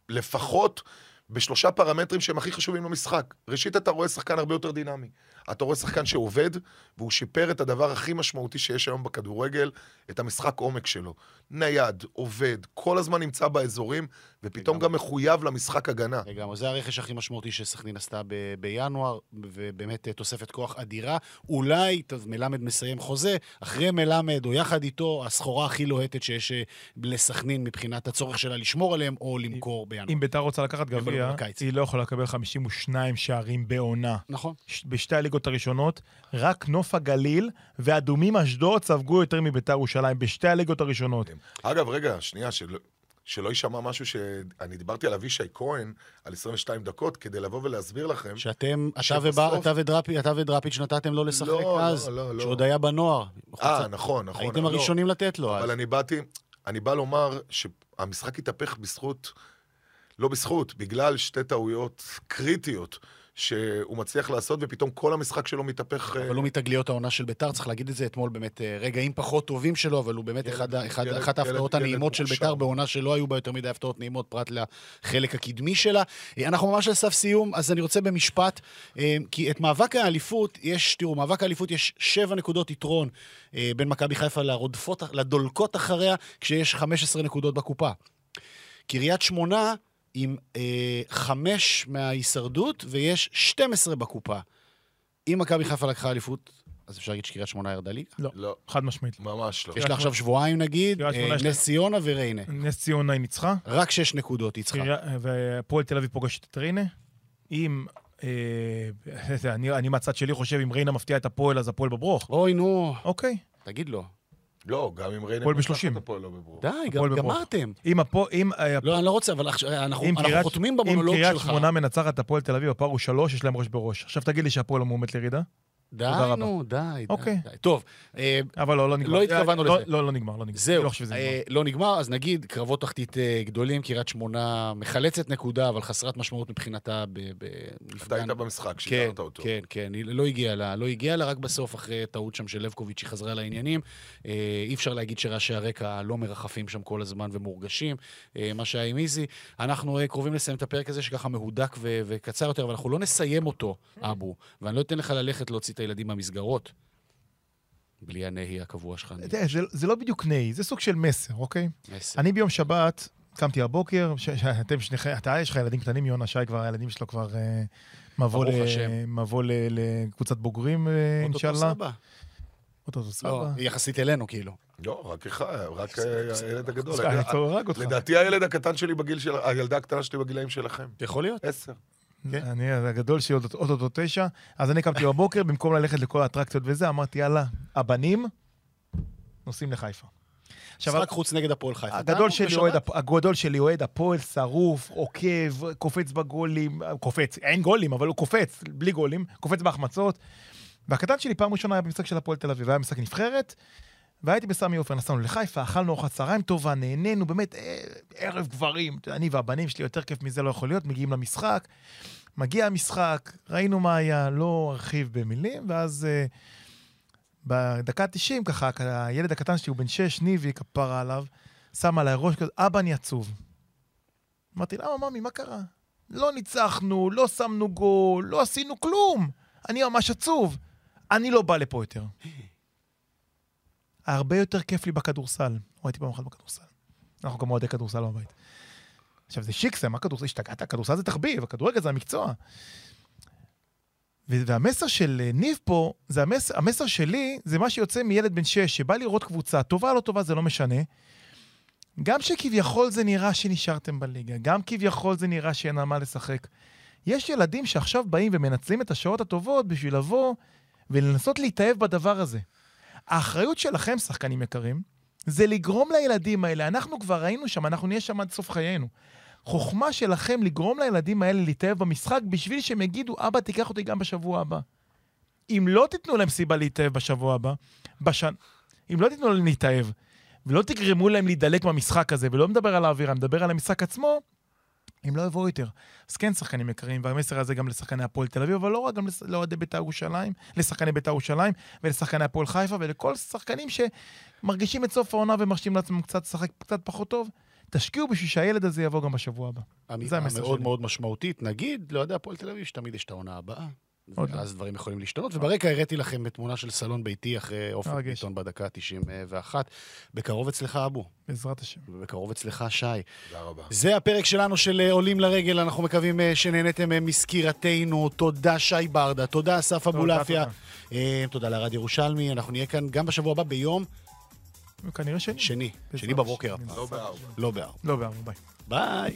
לפחות בשלושה פרמטרים שהם הכי חשובים למשחק. ראשית, אתה רואה שחקן הרבה יותר דינמי. אתה רואה שחקן שעובד, והוא שיפר את הדבר הכי משמעותי שיש היום בכדורגל, את המשחק עומק שלו. נייד, עובד, כל הזמן נמצא באזורים, ופתאום. גם מחויב למשחק הגנה. לגמרי, זה הרכש הכי משמעותי שסכנין עשתה ב- בינואר, ובאמת אה, תוספת כוח אדירה. אולי, טוב, מלמד מסיים חוזה, אחרי מלמד או יחד איתו, הסחורה הכי לוהטת שיש אה, לסכנין מבחינת הצורך שלה לשמור עליהם או למכור בינואר. אם ביתר רוצה לקחת גביע. היא לא יכולה לקבל 52 שערים בעונה. נכון. ש- בשתי הליגות הראשונות, רק נוף הגליל ואדומים אשדוד ספגו יותר מביתר ירושלים, בשתי הליגות הראשונות. אגב, רגע, שנייה, שלא, שלא יישמע משהו שאני דיברתי על אבישי כהן, על 22 דקות, כדי לבוא ולהסביר לכם. שאתם, אתה שבסוף- ובר- אתה ודראפי- אתה ודראפיץ' נתתם לו לשחק לא, אז, לא, לא, לא. שעוד היה בנוער. אה, נכון, נכון. הייתם לא. הראשונים לתת לו אז. אבל אני באתי, אני בא לומר שהמשחק התהפך בזכות, לא בזכות, בגלל שתי טעויות קריטיות שהוא מצליח לעשות, ופתאום כל המשחק שלו מתהפך... אה, אבל הוא מתגליות העונה של ביתר, צריך להגיד את זה אתמול, באמת אה, רגעים פחות טובים שלו, אבל הוא באמת אחת ההפתעות הנעימות של. ביתר בעונה שלא היו בה יותר מדי הפתעות נעימות, פרט לחלק הקדמי שלה. אה, אנחנו ממש על סף סיום, אז אני רוצה במשפט, כי את מאבק האליפות, יש, תראו, מאבק האליפות יש שבע נקודות יתרון בין מכבי חיפה לרודפות, לדולקות אחריה, כשיש 15 נקודות בקופה. קריית שמונה עם אה, חמש מההישרדות, ויש 12 בקופה. אם מכבי חיפה לקחה אליפות, אז אפשר להגיד שקריית שמונה ירדה ליגה? לא, חד משמעית. ממש לא. יש לה עכשיו שבועיים נגיד, אה, נס ציונה וריינה. נס ציונה היא ניצחה, רק שש נקודות היא צריכה. קריה- והפועל תל אביב פוגשת את ריינה. אם... אה, (laughs) אני, אני מהצד שלי חושב, אם ריינה מפתיעה את הפועל, אז הפועל בברוך. אוי, נו, אוקיי. תגיד לו. לא, גם אם ריינה... הפועל בשלושים. לא בברור. די, גם-. גמרתם. אם הפועל... אם, אה, לא, אני לא רוצה, אבל עכשיו, אנחנו אם אנחנו קריית- חותמים אם במונולוג קריית שלך. שמונה מנצחת את הפועל תל אביב, הפער הוא שלוש, יש להם ראש בראש. עכשיו תגיד לי שהפועל המועמדת לירידה? די. נו, די. די, אוקיי. די. טוב, אה, אבל לא, לא נגמר. לא התכוונו לא, לזה. לא, לא נגמר, לא נגמר. זהו, לא נגמר. אה, לא נגמר, אז נגיד קרבות תחתית אה, גדולים, קריית שמונה מחלצת נקודה, אבל חסרת משמעות מבחינתה ב- אתה במפגן. היית במשחק, כן, שידרת אותו. כן, כן, היא לא הגיעה לה, לא הגיעה לה, רק בסוף, אחרי טעות שם של לבקוביץ', היא חזרה לעניינים. אה, אי אפשר להגיד שרעשי הרקע לא מרחפים שם כל הזמן ומורגשים, אה, מה שהיה עם איזי. אנחנו אה, קרובים לסיים את הפרק הזה, שככה מהודק ו- וקצר יותר, אבל אנחנו לא נסיים אותו, אבו, ואני לא אתן לך ללכת להוציא את הילדים מהמסגרות. בלי הנהי הקבוע שלך. זה, זה לא בדיוק נהי, זה סוג של מסר, אוקיי? מסר. אני ביום שבת, קמתי הבוקר, ש- ש- אתם שניכם, אתה, יש לך ילדים קטנים, יונה שי כבר, הילדים שלו כבר אה, מבוא, ל-. מבוא ל- לקבוצת בוגרים, אה, אוטוטו אינשאללה. סבא. אוטוטו לא, סבא. יחסית אלינו, כאילו. לא, רק אחד, רק אה, הילד הגדול. לדעתי הילד הקטן שלי בגיל של... הילדה הקטנה שלי בגילאים שלכם. יכול להיות. עשר. כן. אני הגדול שלי עוד אוטוטו תשע, אז אני קמתי בבוקר, במקום ללכת לכל האטרקציות וזה, אמרתי, יאללה, הבנים נוסעים לחיפה. משחק חוץ נגד הפועל חיפה. הגדול שלי אוהד הפועל, שרוף, עוקב, קופץ בגולים, קופץ, אין גולים, אבל הוא קופץ, בלי גולים, קופץ בהחמצות. והקטן שלי פעם ראשונה היה במשחק של הפועל תל אביב, היה משחק נבחרת, והייתי בסמי עופר, נסענו לחיפה, אכלנו ארוחת צהריים טובה, נהנינו, באמת, אה, ערב גברים, אני והבנים שלי, יותר כיף מזה לא יכול להיות, מגיעים למשחק, מגיע המשחק, ראינו מה היה, לא ארחיב במילים, ואז אה, בדקה ה-90, ככה, הילד הקטן שלי, הוא בן שש, ניבי, כפרה עליו, שם עליי ראש כזה, אבא, אני עצוב. אמרתי, למה, ממי, מה קרה? לא ניצחנו, לא שמנו גול, לא עשינו כלום. אני ממש עצוב. אני לא בא לפה יותר. הרבה יותר כיף לי בכדורסל. לא הייתי פעם אחת בכדורסל. אנחנו גם אוהדי כדורסל בבית. עכשיו, זה שיקסה, מה כדורסל? השתגעת? כדורסל זה תחביב, הכדורגל זה המקצוע. והמסר של אה, ניב פה, זה המסר, המסר שלי, זה מה שיוצא מילד בן שש, שבא לראות קבוצה, טובה, לא טובה, זה לא משנה. גם שכביכול זה נראה שנשארתם בליגה, גם כביכול זה נראה שאין על מה לשחק. יש ילדים שעכשיו באים ומנצלים את השעות הטובות בשביל לבוא ולנסות להתאהב בדבר הזה. האחריות שלכם, שחקנים יקרים, זה לגרום לילדים האלה, אנחנו כבר היינו שם, אנחנו נהיה שם עד סוף חיינו. חוכמה שלכם לגרום לילדים האלה להתאהב במשחק בשביל שהם יגידו, אבא, תיקח אותי גם בשבוע הבא. אם לא תיתנו להם סיבה להתאהב בשבוע הבא, בשן... אם לא תיתנו להם להתאהב, ולא תגרמו להם להידלק במשחק הזה, ולא מדבר על האווירה, מדבר על המשחק עצמו, הם לא יבואו יותר. אז כן, שחקנים יקרים, והמסר הזה גם לשחקני הפועל תל אביב, אבל לא רק, גם לאוהדי בית"ר ירושלים, לשחקני בית"ר ירושלים, ולשחקני הפועל חיפה, ולכל שחקנים שמרגישים את סוף העונה ומרשים לעצמם קצת לשחק קצת פחות טוב. תשקיעו בשביל שהילד הזה יבוא גם בשבוע הבא. זה אמירה המסר מאוד שלי. מאוד משמעותית. נגיד, לא יודע, הפועל תל אביב, שתמיד יש את העונה הבאה. עוד לא. ואז דברים יכולים להשתנות. וברקע הראיתי לכם תמונה של סלון ביתי אחרי מרגש. ביטון בדקה ה-91. בקרוב אצלך, אבו, בעזרת השם. ובקרוב אצלך, שי. תודה רבה. זה הפרק שלנו של אה, עולים לרגל, אנחנו מקווים אה, שנהניתם אה, מסקירתנו. תודה, שי ברדה, תודה, אסף אבולעפיה. תודה. תודה לארד ירושלמי, אנחנו נהיה כאן גם בשבוע הבא ביום כנראה שני. שני, שני בבוקר. לא בארבע. לא בארבע. לא בארבע, ביי. ביי.